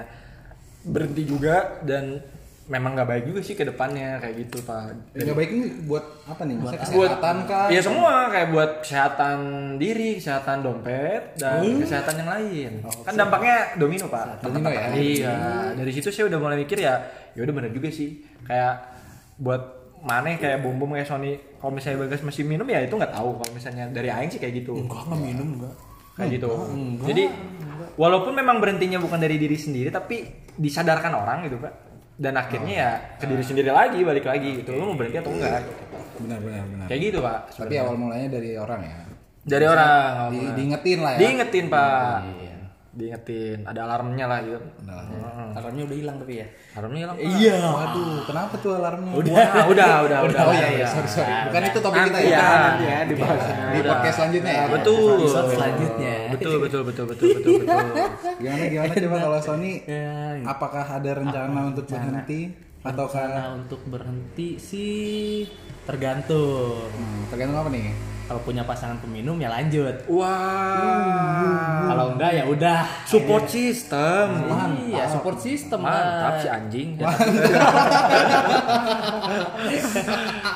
berhenti juga dan memang nggak baik juga sih ke depannya kayak gitu pak Ya, Nggak baik ini buat apa nih? Buat kesehatan kah? Iya semua kayak buat kesehatan diri, kesehatan dompet dan kesehatan yang lain. kan dampaknya domino pak. Domino ya? Iya. Dari situ saya udah mulai mikir ya, ya udah bener juga sih. Kayak buat mana kayak bom bom kayak Sony. Kalau misalnya Bagas masih minum ya itu nggak tahu. Kalau misalnya dari Aing sih kayak gitu. Enggak nggak minum enggak. Kayak gitu. Jadi walaupun memang berhentinya bukan dari diri sendiri tapi disadarkan orang gitu pak. Dan akhirnya ya ke diri sendiri lagi balik lagi gitu. Lu mau berhenti atau enggak? gitu. Benar, benar, benar. Kayak gitu pak. Tapi awal mulanya dari orang ya. Dari orang. Di, diingetin lah ya. Diingetin pak. Diingetin. Ada alarmnya lah gitu. Alarmnya udah hilang tapi ya. Alarmnya hilang. Pak. Iya. Waduh, kenapa tuh alarmnya? Wah, udah, udah, udah. Oh iya, iya. sorry, sorry. Bukan itu topik kita ya. ya. nanti ya dibahas. Di podcast selanjutnya ya. Betul. Episode selanjutnya. Betul, betul, betul, betul, betul, betul. Gimana gimana coba kalau Sony Ya, apakah ada rencana untuk berhenti ataukah Rencana untuk berhenti sih tergantung. Hmm, tergantung apa nih? Kalau punya pasangan peminum ya lanjut. Wah. Kalau enggak ya udah. Support system. Iya, support system Mantap si anjing.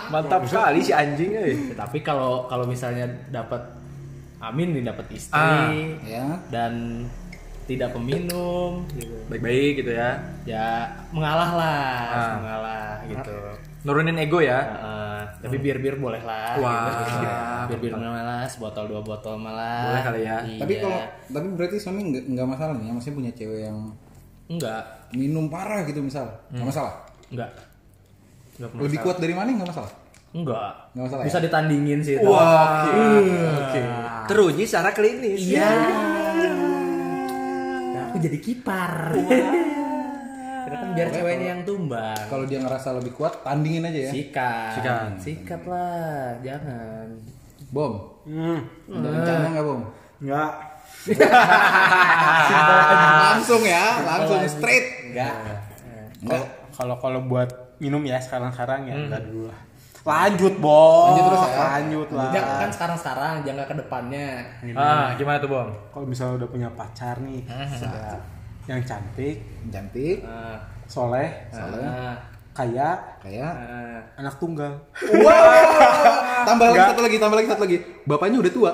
Mantap sekali si anjing euy. Tapi kalau kalau misalnya dapat Amin nih dapat istri Ah. Ya. dan tidak peminum, Baik-baik gitu ya. ya mengalah lah, Ah. mengalah gitu. Nurunin ego ya. Heeh, tapi bir-bir boleh lah. Wah. gitu. Bir-bir malah sebotol dua botol malah. Boleh kali ya. Iya. Tapi kalau tapi berarti Sony nggak nggak masalah nih, ya? maksudnya punya cewek yang enggak, minum parah gitu misal, nggak masalah. enggak. Enggak Lebih kuat dari mana nggak masalah. Enggak. Nggak masalah Bisa ya? ditandingin sih itu. Wah. Oke. Teruji secara klinis. Iya. Nah, aku jadi kiper. Karena biar ceweknya yang tumbang. Kalau dia ngerasa lebih kuat, tandingin aja ya. Sikat. Sikat. Sikat lah, jangan. Bom, Hmm, ada rencana nggak bom? enggak. langsung ya, langsung straight. Enggak. Enggak. Kalau kalau buat minum ya sekarang-sekarang ya enggak dulu lah. Lanjut, Bos. Lanjut terus ya? Lanjut lah. Jangan kan sekarang-sekarang, jangan ke depannya. Ah, gimana tuh, Bang? Kalau misalnya udah punya pacar nih, ada yang cantik, Cantik, Ah, soleh, ah, kaya, kayak ah. anak tunggal. tambah lagi satu lagi, tambah lagi satu lagi. Bapaknya udah tua.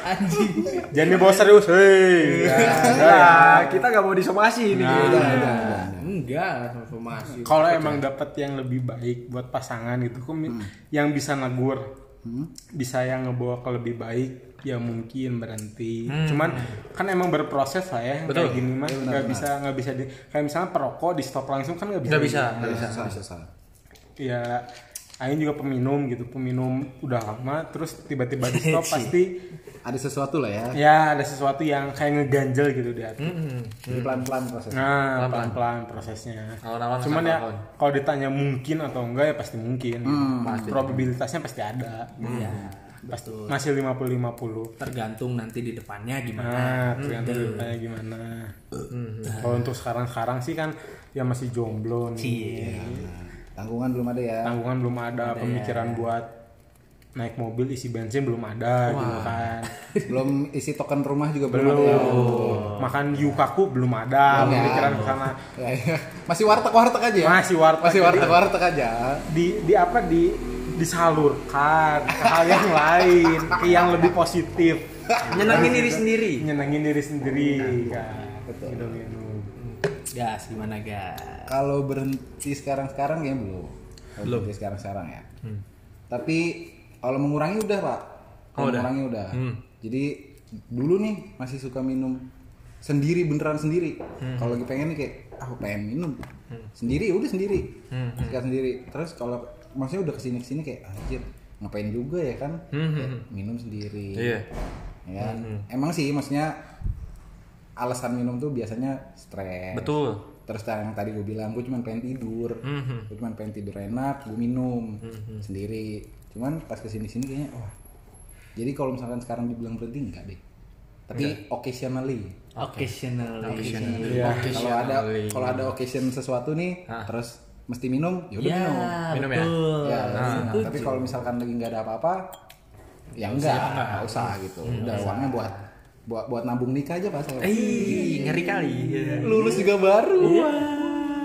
Anjing. Jangan dibawa serius, hei. Ya, kita nggak mau disomasi ini. Udah, udah, udah. Enggak, informasi. Kalau emang dapat yang lebih baik buat pasangan gitu, kok mi- yang bisa negur, bisa yang ngebawa ke lebih baik, ya mungkin berhenti. Cuman kan emang berproses lah ya, Betul. kayak gini mah nggak bisa nggak bisa di kayak misalnya perokok di stop langsung kan nggak bisa. Nggak bisa, nggak bisa. Susah, susah. Ya, Aing juga peminum gitu, peminum udah lama, terus tiba-tiba di stop pasti Ada sesuatu lah ya. ya ada sesuatu yang kayak ngeganjel gitu di hati. Hmm. Jadi pelan-pelan prosesnya. Nah, pelan-pelan prosesnya. Awal-awal Cuman ya kalau ditanya mungkin atau enggak ya pasti mungkin. Pasti. Probabilitasnya pasti ada. Iya. Pasti masih 50-50. Tergantung nanti di depannya gimana. Nah, tergantung ditanya gimana. Kalau untuk sekarang-sekarang sih kan ya masih jomblo nih. Iya. Tanggungan belum ada ya. Tanggungan belum ada, pemikiran buat naik mobil isi bensin belum ada gitu kan. Belum isi token rumah juga belum, ada. Belum. ya. Makan yukaku belum ada, Belum ya. pemikiran. Ya, ya. Masih warteg-warteg aja ya? Masih warteg. Masih warteg-warteg aja. di di apa di disalurkan ke hal yang lain ke yang lebih positif Nyenangin diri sendiri. nyenangin diri sendiri kan Betul. Gitu, gitu. Gas gimana gas? Kalau berhenti sekarang-sekarang ya belum. Belum. Berhenti sekarang-sekarang ya. Tapi kalau mengurangi udah pak. Kalau Oh, mengurangi udah. Hmm. Jadi dulu nih masih suka minum sendiri beneran sendiri. Kalau lagi pengen nih kayak aku pengen minum sendiri ya udah sendiri. Hmm. Suka sendiri. Terus kalau maksudnya udah ke sini ke sini kayak anjir ngapain juga ya kan Hmm, Kayak minum sendiri. Iya. Ya kan? Emang sih maksudnya alasan minum tuh biasanya stres. Betul. Terus yang tadi gue bilang gue cuma pengen tidur, Mhm. gue cuma pengen tidur enak, gue minum sendiri. Cuman pas ke sini sini kayaknya wah. Jadi kalau misalkan sekarang dibilang berhenti enggak deh. Tapi occasionally. Occasionally. Occasionally. Iya. Kalau ada Occasionally. kalau ada occasion sesuatu nih, Ah. terus mesti minum, ya udah Ya, minum. Minum ya? betul. Ya, Ah. nah, tapi kalau misalkan lagi nggak ada apa-apa, ya enggak, nggak usah gitu. Udah uangnya buat buat buat nabung nikah aja pas. Ih, ngeri kali. Lulus juga baru.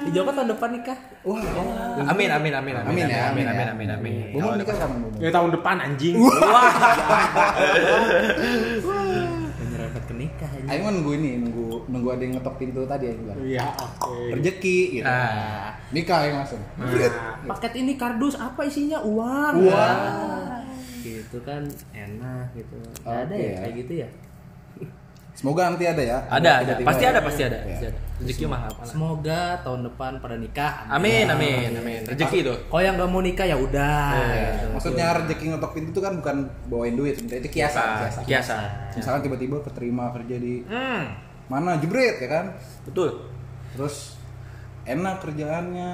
Di Joko tahun depan nikah. Wah, Amin, amin, amin, amin, Amin ya, amin, amin amin, ya. amin, amin. Bumbu nikah kapan Bumbu? ya tahun depan anjing Menyerempet ke nikah aja. Ayo nunggu ini, nunggu nunggu ada yang ngetok pintu tadi yang bilang. iya oke Rezeki gitu. Ah. Nikah yang langsung. Paket ini kardus apa isinya? Uang. Uang. Gitu kan enak gitu. Ada ya ya. kayak gitu ya. Semoga nanti ada ya. Ada, ada. Pasti ya. ada, pasti ada. Ya. Pasti ada. Rezeki mah apa? Semoga tahun depan pada nikah. Amin, amin, amin. Rezeki itu. Kalau yang nggak mau nikah ya udah. gitu. Maksudnya rezeki ngetok pintu itu kan bukan bawain duit, sebenarnya itu kiasan, kiasan. Kiasa. Misalkan tiba-tiba keterima kerja di Hmm, mana jebret ya kan? betul. Terus enak kerjaannya,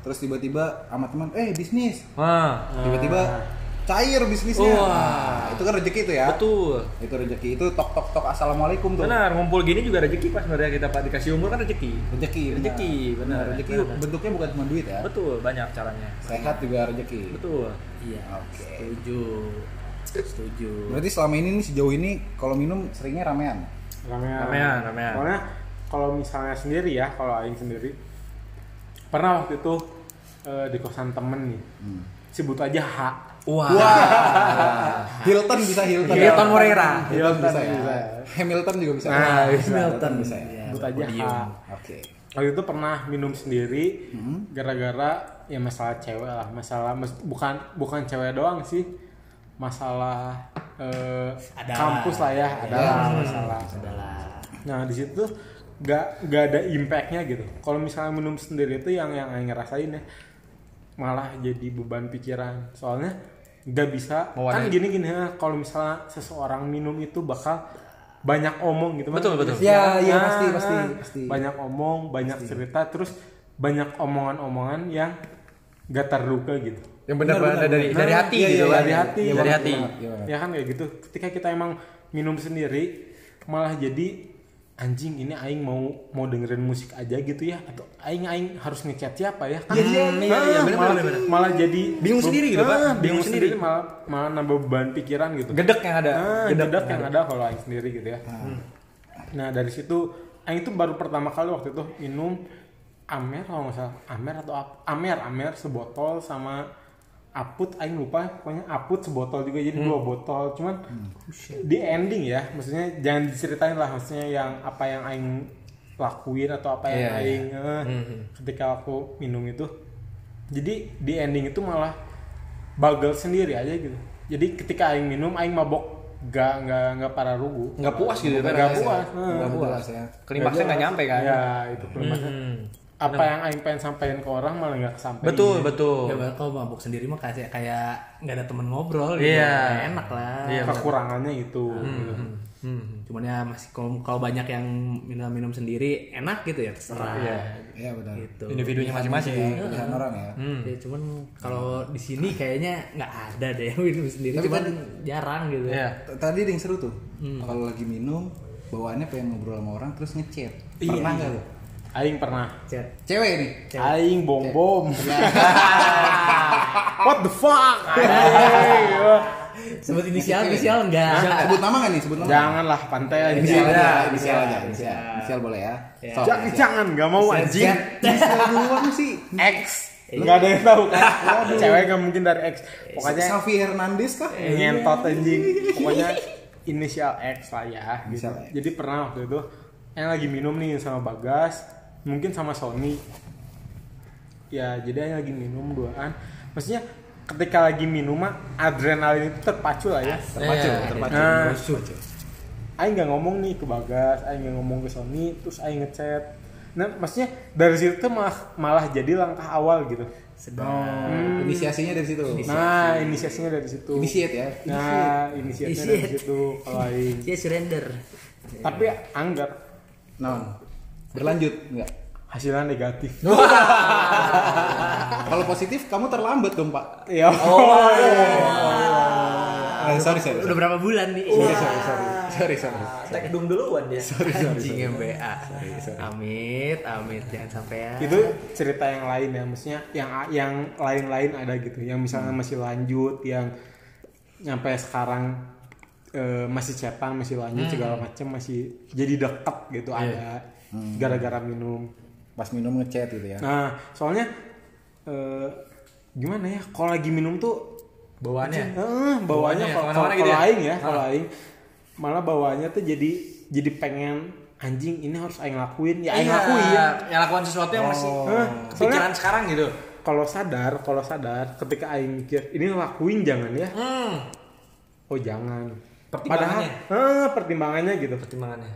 terus tiba-tiba sama teman, eh bisnis, Wah, tiba-tiba cair bisnisnya. Wah. Nah, itu kan rezeki itu ya. betul. Itu rezeki itu tok tok tok assalamualaikum tuh. Benar, ngumpul gini juga rezeki pas sebenarnya kita Pak dikasih umur kan rezeki. Rezeki. Rezeki, benar. Rezeki Benar. bentuknya bukan cuma duit ya. Betul, banyak caranya. Sehat juga rezeki. Betul. Iya. Oke. Setuju. Setuju. Berarti selama ini nih sejauh ini kalau minum seringnya ramean. ramean Ramean, ramean. soalnya kalau misalnya sendiri ya kalau aing sendiri pernah waktu itu eh, di kosan temen nih sebut aja H Wah. Hilton bisa Hilton. Hilton Moreira. Hilton bisa ya. bisa. Hamilton juga bisa. Nah, bisa. Hamilton bisa ya. Iya, sebut aja H. Oke. waktu itu pernah minum sendiri Hmm. gara-gara ya masalah cewek lah masalah mes- bukan bukan cewek doang sih masalah eh, Ada. kampus lah ya ada Iya. lah masalah Adalah. nah di situ gak gak ada impactnya gitu kalau misalnya minum sendiri itu yang yang ngerasain ya malah jadi beban pikiran soalnya nggak bisa Mewarnai. kan gini gini ya kalau misalnya seseorang minum itu bakal banyak omong gitu Betul, betul. Ya, iya, Nah, pasti, pasti, pasti. banyak omong banyak cerita terus banyak omongan-omongan yang gak terduga gitu Yang benar Benar, benar dari benar. dari Nah, hati iya, gitu iya, kan. dari hati iya, dari hati. iya banget. ya kan kayak gitu ketika kita emang minum sendiri malah jadi anjing ini aing mau mau dengerin musik aja gitu ya atau aing aing harus ngechat siapa ya kan Iya, iya, iya, iya, bener, malah, bener, bener. malah jadi Bingung sendiri gitu, Pak. Ah, Bingung bingung sendiri. sendiri malah malah nambah beban pikiran gitu Gedek yang ada. ah, Gedek gedek yang ada kalau aing sendiri gitu ya nah dari situ aing itu baru pertama kali waktu itu minum amer kalau nggak salah amer atau amer amer sebotol sama aput aing lupa pokoknya aput sebotol juga jadi dua botol cuman di ending ya maksudnya jangan diceritain lah maksudnya yang apa yang aing lakuin atau apa yang Iya, iya. aing eh, ketika aku minum itu jadi di ending itu malah bagel sendiri aja gitu jadi ketika aing minum aing mabok gak nggak nggak para rugu Nggak puas gitu ya, nggak rasanya. puas Nggak eh. puas ya. Klimaksnya nggak nyampe kan? ya itu klimaksnya Hmm. Apa yang aing pengen sampaikan ke orang malah nggak kesampaian Betul, betul. Ya kalau mabuk sendiri mah kayak kayak nggak ada temen ngobrol gitu. Iya. Nggak enak lah. Iya. kekurangannya itu gitu. Hmm. Cuman ya masih kalau kalau banyak yang minum-minum sendiri enak gitu ya terserah. Iya. Iya benar. Gitu. Individunya masing-masing. Pilihan orang ya. Hmm. Ya, cuman kalau di sini kayaknya nggak ada deh yang minum sendiri. Tapi cuman tadi- jarang gitu. Iya. T- Tadi ada yang seru tuh. Kalau lagi minum, bawaannya pengen ngobrol sama orang terus ngechat. Pernah nggak lo? Aing pernah Chat. Cewek nih. aing bom bom what the fuck Aing. Sebut inisial inisial enggak? Sebut nama nggak nih? Sebut nama. janganlah pantai aja Inisial aja, Iya, inisial aja, iya. inisial. Inisial boleh ya. Iya. Sok, jangan inisial. jangan nggak mau anjing Inisial doang sih. X nggak ada yang tahu kan cewek nggak mungkin dari X pokoknya Safi Hernandez kah? ngentot anjing pokoknya inisial X lah ya gitu. Inisial X. jadi pernah waktu itu yang lagi minum nih sama Bagas mungkin sama Sony ya jadi yang lagi minum duaan maksudnya ketika lagi minum mah adrenalin itu terpacu lah ya Terpacu, Iya, terpacu. Nah, Terpacu. Aing nggak ngomong nih ke Bagas, Aing nggak ngomong ke Sony, terus Aing ngechat. Nah, maksudnya dari situ tuh malah, malah jadi langkah awal gitu. Sedang. Oh, inisiasinya dari situ. Nah, inisiasinya dari situ. Initiate ya. Nah, inisiasinya dari situ kalau Aing. Dia surrender. Tapi anggar Nah, berlanjut enggak? hasilnya negatif. Kalau positif kamu terlambat dong, Pak. Ya. Eh, sorry, sorry. Udah berapa bulan nih? Sorry, sorry, sorry. Sorry, sorry. Tek dung duluan dia. Anjing MBA. Amit, amit jangan sampai ya. itu cerita yang lain ya maksudnya yang yang lain-lain ada gitu yang misalnya masih lanjut yang nyampe sekarang eh, masih cetan masih lanjut segala macam masih jadi dekat gitu ada gara-gara minum Pas minum ngechat gitu ya. nah soalnya eh, gimana ya kalau lagi minum tuh Bawaannya. eh, bawaannya kalau gitu ya? aing ya kalau aing malah bawaannya tuh jadi jadi pengen anjing ini harus aing lakuin ya aing Iya, lakuin yang lakukan sesuatu yang masih Hah, kepikiran sekarang gitu. kalau sadar kalau sadar ketika aing mikir ini lakuin jangan ya Hmm. oh jangan Pertimbangannya. padahal eh, pertimbangannya gitu Pertimbangannya.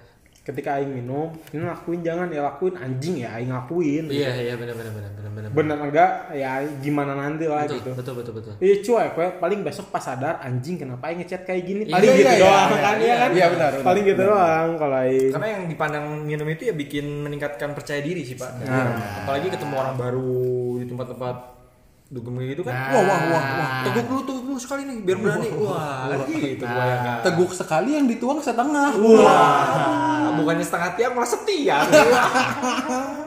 Ketika aing minum ini lakuin jangan ya lakuin anjing ya aing lakuin Iya, iya benar benar benar benar benar. bener enggak ya gimana nanti lah Betul, gitu betul betul betul. Iya cuek, gue paling besok pas sadar anjing kenapa aing ngechat kayak gini. Iya, Paling gitu iya, doang iya, kan iya, iya kan? iya, benar, benar. Paling gitu doang kalau aing. Karena yang dipandang minum itu ya bikin meningkatkan percaya diri sih pak. Apalagi ketemu orang baru di tempat-tempat dugem gitu kan. Nah. Wah wah wah wah. Teguk lu teguk lu sekali nih biar berani. Wah, gitu bayangkan. Teguk sekali yang dituang setengah. Wah, bukannya setengah tiang malah setia.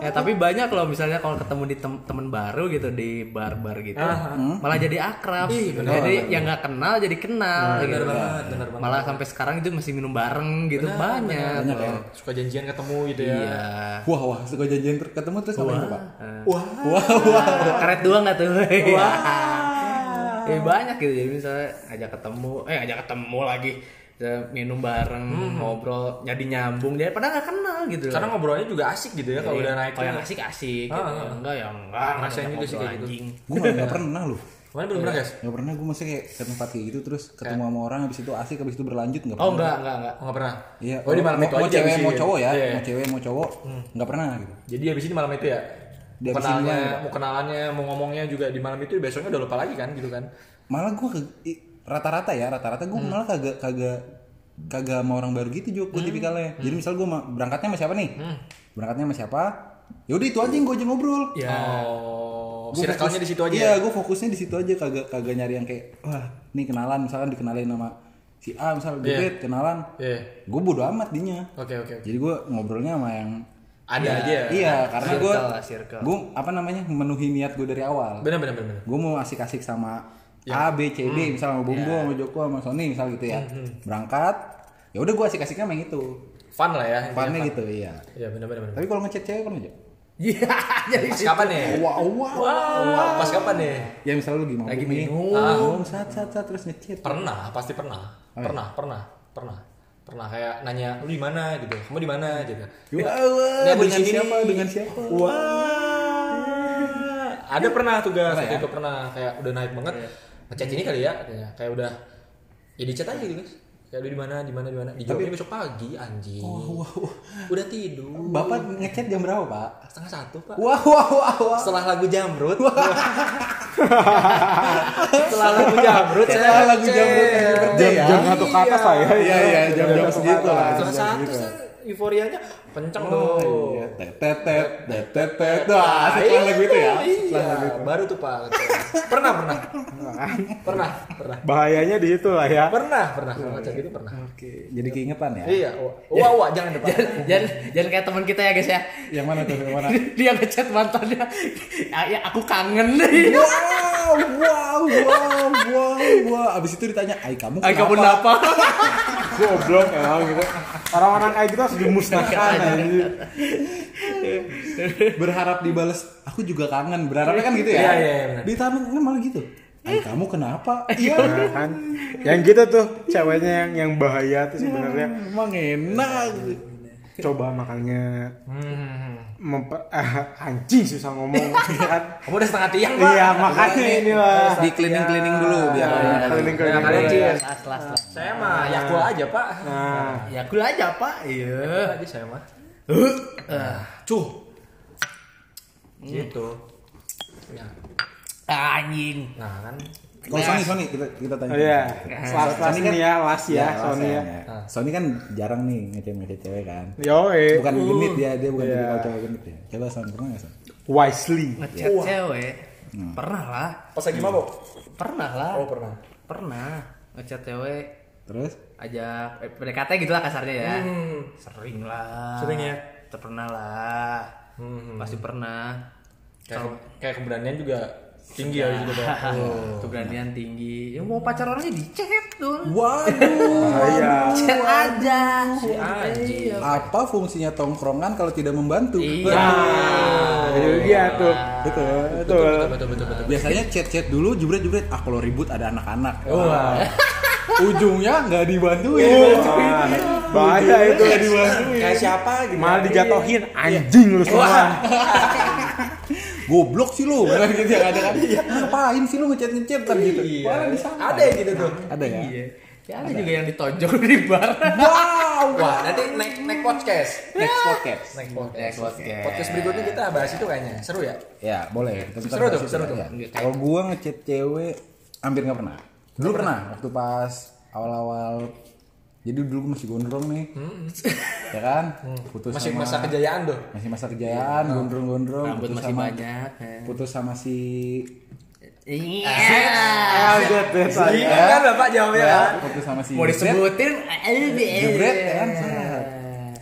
Ya tapi banyak loh misalnya kalau ketemu di tem- temen baru gitu di bar-bar gitu, Ah, malah jadi akrab. Ih, benar, jadi yang nggak kenal jadi kenal. gitu. benar banget, benar banget. Malah sampai sekarang itu masih minum bareng gitu banyak. Banyak ya. Suka janjian ketemu gitu ya. Iya. Wah, wah, suka janjian ketemu terus ngapain tuh, Pak? Wah. Karet dua nggak tuh? Wah. Eh banyak gitu jadi misalnya ajak ketemu, eh ajak ketemu lagi minum bareng, ngobrol, jadi nyambung, jadi padahal nggak kenal gitu. Karena ngobrolnya juga asik gitu ya kalau udah naik. kalau yang asik asik, gitu. Ah, ah. enggak ya enggak. Ngerasain ngajak juga sih kayak gitu. anjing. Gue nggak pernah loh. Mana belum pernah guys? Gak pernah gue mesti kayak ke tempat kayak gitu terus ketemu sama orang habis itu asik habis itu berlanjut nggak Oh pernah. enggak enggak enggak. Oh nggak pernah. Iya. Oh di malam mau, itu mau aja cewek habisin. mau cowok ya, Iya, iya. mau cewek mau cowok nggak pernah gitu. Jadi habis ini malam itu ya. Kenalannya, ini mau kenalannya, mau ngomongnya juga di malam itu besoknya udah lupa lagi kan gitu kan. Malah gue rata-rata ya rata-rata gue malah kagak kagak kagak sama orang baru gitu juga gue tipikalnya. Jadi misal gue berangkatnya sama siapa nih? Berangkatnya sama siapa? Ya udah itu aja yang gue aja ngobrol. Ya. Oh, Gua circle-nya fokus- di situ aja. Iya, ya? gue fokusnya di situ aja kagak kagak nyari yang kayak wah, nih kenalan misalkan dikenalin nama si A misal jebret kenalan Iya. gue bodo amat dinya Oke oke. oke. jadi gue ngobrolnya sama yang Ada aja. iya karena gue gue apa namanya memenuhi niat gue dari awal Benar benar benar. gue mau asik-asik sama A B C D misal sama Bumbo sama Joko sama Sony misal gitu ya berangkat ya udah gue asik-asiknya main itu Fun lah ya. funnya fun. gitu iya Iya benar benar tapi kalau ngechat cewek kan aja Iya, jadi Pas kapan nih? wow wow Wah, pas kapan nih? ya misal lu lagi mabuk Lagi minum. minum saat saat terus ngechat Pernah, pasti pernah. iya? Pernah, pernah, pernah. Pernah kayak nanya lu di mana gitu. Kamu di mana gitu. Aku di dengan sini siapa dengan siapa Wah. Ada pernah tugas, Pernah ya? itu pernah kayak udah naik banget. Ngechat ini kali ya, katanya. Kayak udah ya di chat aja gitu, guys. Kayak lu di mana, di mana, di mana. Dijawabnya besok pagi, anjing. Udah tidur. bapak ngechat jam berapa pak Setengah satu, Pak. wah wah wah wah Setelah lagu Jamrut. Setelah lagu Jamrut, saya Setelah lagu. Jamrut Jam ya. jam satu ke atas lah ya. iya iya jam-jam segitu lah Setengah satu, saya euforianya kenceng tuh. Iya, tet tet tet tet tet tet. Wah, setelah lagu itu ya. Iya, baru tuh Pak. Pernah, pernah. Pernah, pernah. Bahayanya di situ lah ya. Pernah, pernah. Kalau ngechat gitu pernah. Oke, jadi keingetan ya. Iya, wah, wah, jangan depan. jangan jangan kayak teman kita ya guys ya. Yang mana tuh? Yang mana? Dia ngechat mantannya. Ya, ya, aku kangen. Wow, wow, wow, wow, wow. Abis itu ditanya, "Ai kamu Ay kamu kenapa?" kenapa? Goblok emang gitu. Orang-orang kayak gitu harus dimusnahkan anjir. Berharap dibales, aku juga kangen. Berharapnya kan gitu ya. Iya, iya, iya, benar. Ditanya malah gitu. Ai kamu kenapa? Iya. Nah, kan yang gitu tuh ceweknya yang yang bahaya tuh sebenarnya Emang enak. coba makanya Hmm. Memper ah, anjing susah ngomong kan Kamu udah setengah tiang, Pak. iya makanya inilah Di cleaning-cleaning dulu biar Nah, Ya, keliling kalian dulu ya. Las las las. Saya mah yakul aja, Pak. nah Ya aku aja pak. Iya. Yakul aja saya mah. Ah, Cuh. Gitu. Ya. Anjing. Nah, kan Kalau Sony, Sony kita kita tanya. oh iya las las Sony kan- ya las ya Ya, Sony ya ya. Sony kan jarang nih ngechat ngechat cewek kan. yo eh Bukan genit dia, dia bukan Iya. tipikal cewek genit ya. Coba Son, pernah nggak Son? wisely Ngechat cewek. Pernah lah. pas lagi mabok. Pernah lah. Oh, pernah. Pernah. Ngechat cewek. Terus? Ajak eh, PDKT gitu lah kasarnya ya. Hmm. Sering lah. Sering ya? Pernah lah. Hmm. Pasti pernah. Kayak, kayak keberanian juga tinggi ya gitu, Pak. Oh. Keberanian tinggi. Ya mau pacar orangnya di chat tuh. Waduh. bahaya Chat aja. Si anjing. Apa fungsinya tongkrongan kalau tidak membantu? Iya. itu dia tuh Betul. betul Betul, betul, betul, betul. Biasanya chat-chat dulu jubret-jubret. Ah kalau ribut ada anak-anak. Wah. Ujungnya nggak dibantuin. Wah, bahaya itu Nggak dibantuin. Kayak siapa gitu. malah dijatohin anjing lu semua Goblok sih lu. Kan gitu yang ada kan. Ngapain sih lu ngechat-ngechat kan gitu. Iya. Ada ya gitu tuh. Ada ya? Iya. Ya ada juga yang ditonjol di bar. Wow. Wah, nanti naik naik podcast. Next podcast. Naik podcast. Next podcast. Podcast berikutnya kita bahas itu kayaknya. Seru ya? Ya boleh. Kita Seru tuh, seru ya. tuh. Ya. Kalau gua ngechat cewek hampir nggak pernah. Dulu pernah waktu pas awal-awal. Jadi dulu masih gondrong nih, ya kan? Putus Masih sama, masa kejayaan tuh. masih masa kejayaan, gondrong-gondrong. Rambut putus masih sama, banyak. Putus sama si Iya. Alget deh saya Iya kan Bapak jawabnya. ya, Pak? putus sama si Mau disebutin Jebret ya kan?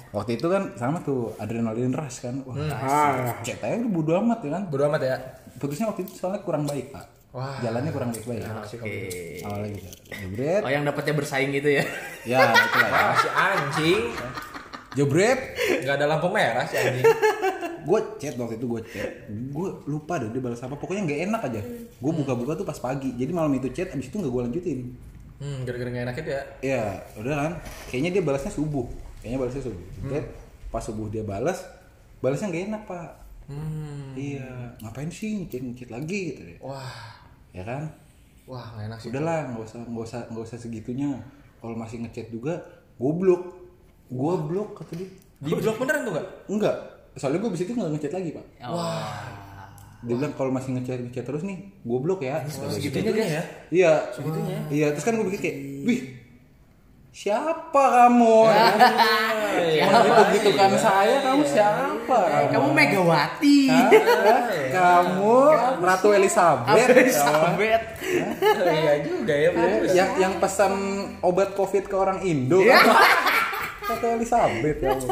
Waktu itu kan sama tuh adrenalin rush kan. Wah, ah chat aja udah bodo amat ya kan. Bodo amat ya. Putusnya waktu itu soalnya kurang baik, Pak. Wah. Jalannya kurang baik-baik. Oke. Awalnya gitu. Jebret. Oh yang dapatnya bersaing gitu ya. Ya, itulah ya. Wah, si anjing. Jebret. Gak ada lampu merah si anjing. gue chat waktu itu gue chat gue lupa deh dia balas apa pokoknya nggak enak aja gue buka-buka tuh pas pagi jadi malam itu chat abis itu nggak gue lanjutin Hmm, gara-gara gak enak itu ya. ya udah kan kayaknya dia balasnya subuh kayaknya balasnya subuh Chat, pas subuh dia balas balasnya nggak enak pak Hmm. iya ngapain sih ngechat ngechat lagi gitu deh Wah. Ya kan? Wah, gak enak sih. udahlah nggak usah nggak usah nggak usah segitunya. Kalau masih ngechat juga gue blok gue blok kata dia. Di blok beneran tuh gak? enggak soalnya gue abis itu nggak ngechat lagi pak. Wah. dia bilang kalau masih ngechat ngechat terus nih goblok ya. Segitunya guys ya. iya. Iya terus kan gue pikir kayak wih siapa kamu iya. Begitu-begitukan saya kamu siapa? Kamu Megawati. Hah? Kamu Ratu Elizabeth. Elizabeth. Iya juga ya yang yang pesan obat covid ke orang Indo kan? Ratu Elizabeth ya.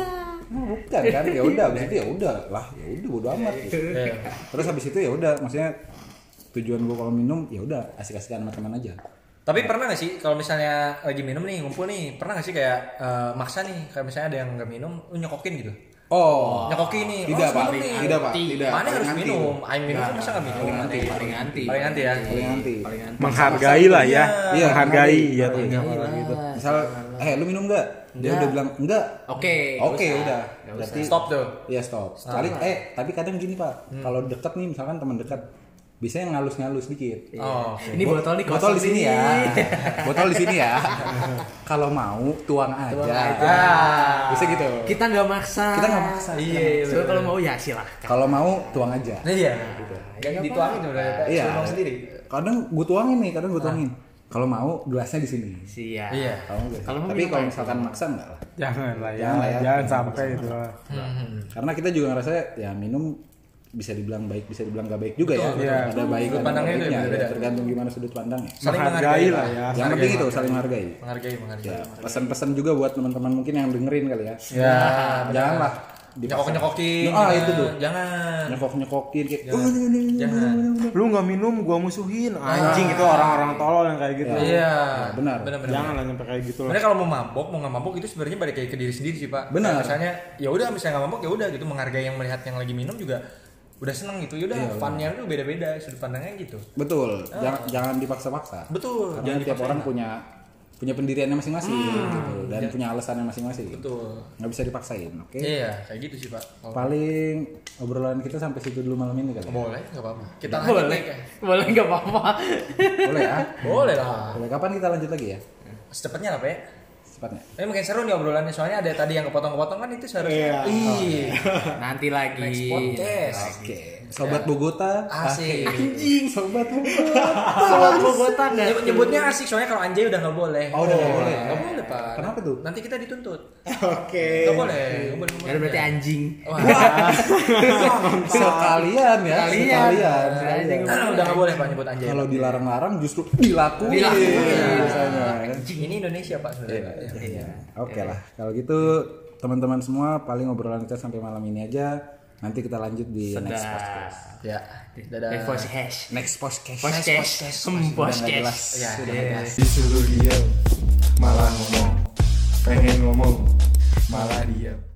Nah, bukan kan ya udah habis itu ya udah lah ya udah bodo amat gitu. Iya. terus habis itu ya udah maksudnya tujuan gua kalau minum ya udah asik-asikan sama teman aja Tapi pernah gak sih kalau misalnya lagi minum nih ngumpul nih pernah gak sih kayak eh, maksa nih kayak misalnya ada yang nggak minum lu nyokokin gitu? Oh. Nyokokin nih tidak oh, pak. nih. tidak pak. Tidak. Mana harus Paling minum? Anti. aing minum masa nggak minum? Paling anti, paling anti. paling anti ya. Paling anti Menghargai lah ya. Iya, Menghargai ya. Menghargai. gitu. misal eh lu minum nggak? Dia udah bilang enggak Oke. oke udah. Berarti stop tuh. Iya stop. Sekali eh tapi kadang gini pak, kalau deket nih misalkan teman dekat, bisa yang ngalus-ngalus dikit. oh Ini botol nih Botol di sini ya. Botol di sini ya. kalau mau tuang aja. Tuang aja. Bisa gitu. Kita nggak maksa. Kita nggak maksa. iya iya So, kalau mau ya silahkan. Kalau mau tuang aja. Nah, iya yang dituangin udah Iya. sendiri Kadang gue tuangin nih, kadang gue tuangin. Kalau mau gelasnya di sini. Siap. iya Kalau mau tapi kalau misalkan maksa enggak lah. Jangan lah ya. Jangan lah ya. Jangan sampai itu. Karena kita juga ngerasa ya minum bisa dibilang baik, bisa dibilang gak baik juga ya. betul. Iya. Ada baik Sudut ada pandangnya itu ya, tergantung gimana sudut pandangnya. saling Menghargai lah ya. Yang penting itu saling menghargai. menghargai menghargai Ya, pesan-pesan juga buat teman-teman mungkin yang dengerin kali ya. Ya. Janganlah nyokok nyokokin Ah, itu tuh. jangan nyokok-nyokokin kayak Jangan. "Oh, jangan Lu nggak minum, gua musuhin. Anjing itu orang-orang tolol yang kayak gitu. iya benar. benar benar Jangan lah nyampe kayak gitu lah. Sebenarnya kalau mau mabok, mau nggak mabok itu sebenarnya balik kayak ke diri sendiri sih pak. Benar. Misalnya, ya udah misalnya nggak mabok ya udah gitu menghargai yang melihat yang lagi minum juga udah seneng gitu. Ya udah funnya itu beda-beda sudut pandangnya gitu. Betul. Jangan jangan dipaksa-paksa. Betul. Karena Jangan tiap orang punya punya pendiriannya masing-masing gitu dan punya alasannya masing-masing. Betul. Nggak bisa dipaksain, oke? Iya kayak gitu sih pak. Kalau- Paling obrolan kita sampai situ dulu malam ini kali. ya? Boleh nggak apa-apa. Kita lanjut Boleh. kayak. Boleh nggak apa-apa. Boleh ya? Boleh lah. Boleh. Kapan kita lanjut lagi ya? Secepatnya lah pak. ya. Cepatnya. Ini mungkin seru nih obrolannya soalnya ada tadi yang kepotong-kepotong kan itu seharusnya. Iya. Ih. Nanti lagi. Next podcast. Oke. Sobat Bogota. Asik. Anjing. Sobat Bogota. Sobat Bogota? Nyebut- Nyebutnya asik soalnya kalau anjay udah nggak boleh. Oh, udah nggak boleh. Nggak boleh pak. Kenapa tuh? Nanti kita dituntut. Oke. Nggak boleh. Nggak boleh. Ya berarti anjing. Wah. Sekalian ya. Sekalian. Sekalian. Udah nggak boleh pak nyebut anjay. Kalau dilarang-larang justru dilakuin. Dilakuin. Ini Indonesia pak sebenarnya. Iya. Oke lah. Kalau gitu teman-teman semua paling obrolan kita sampai malam ini aja. Nanti kita lanjut di Sedap. next podcast. Ya. Dadah. Next podcast. Next podcast. Podcast. Podcast. Ya, ya, ya. Disuruh diam malah ngomong. Pengen ngomong malah diam.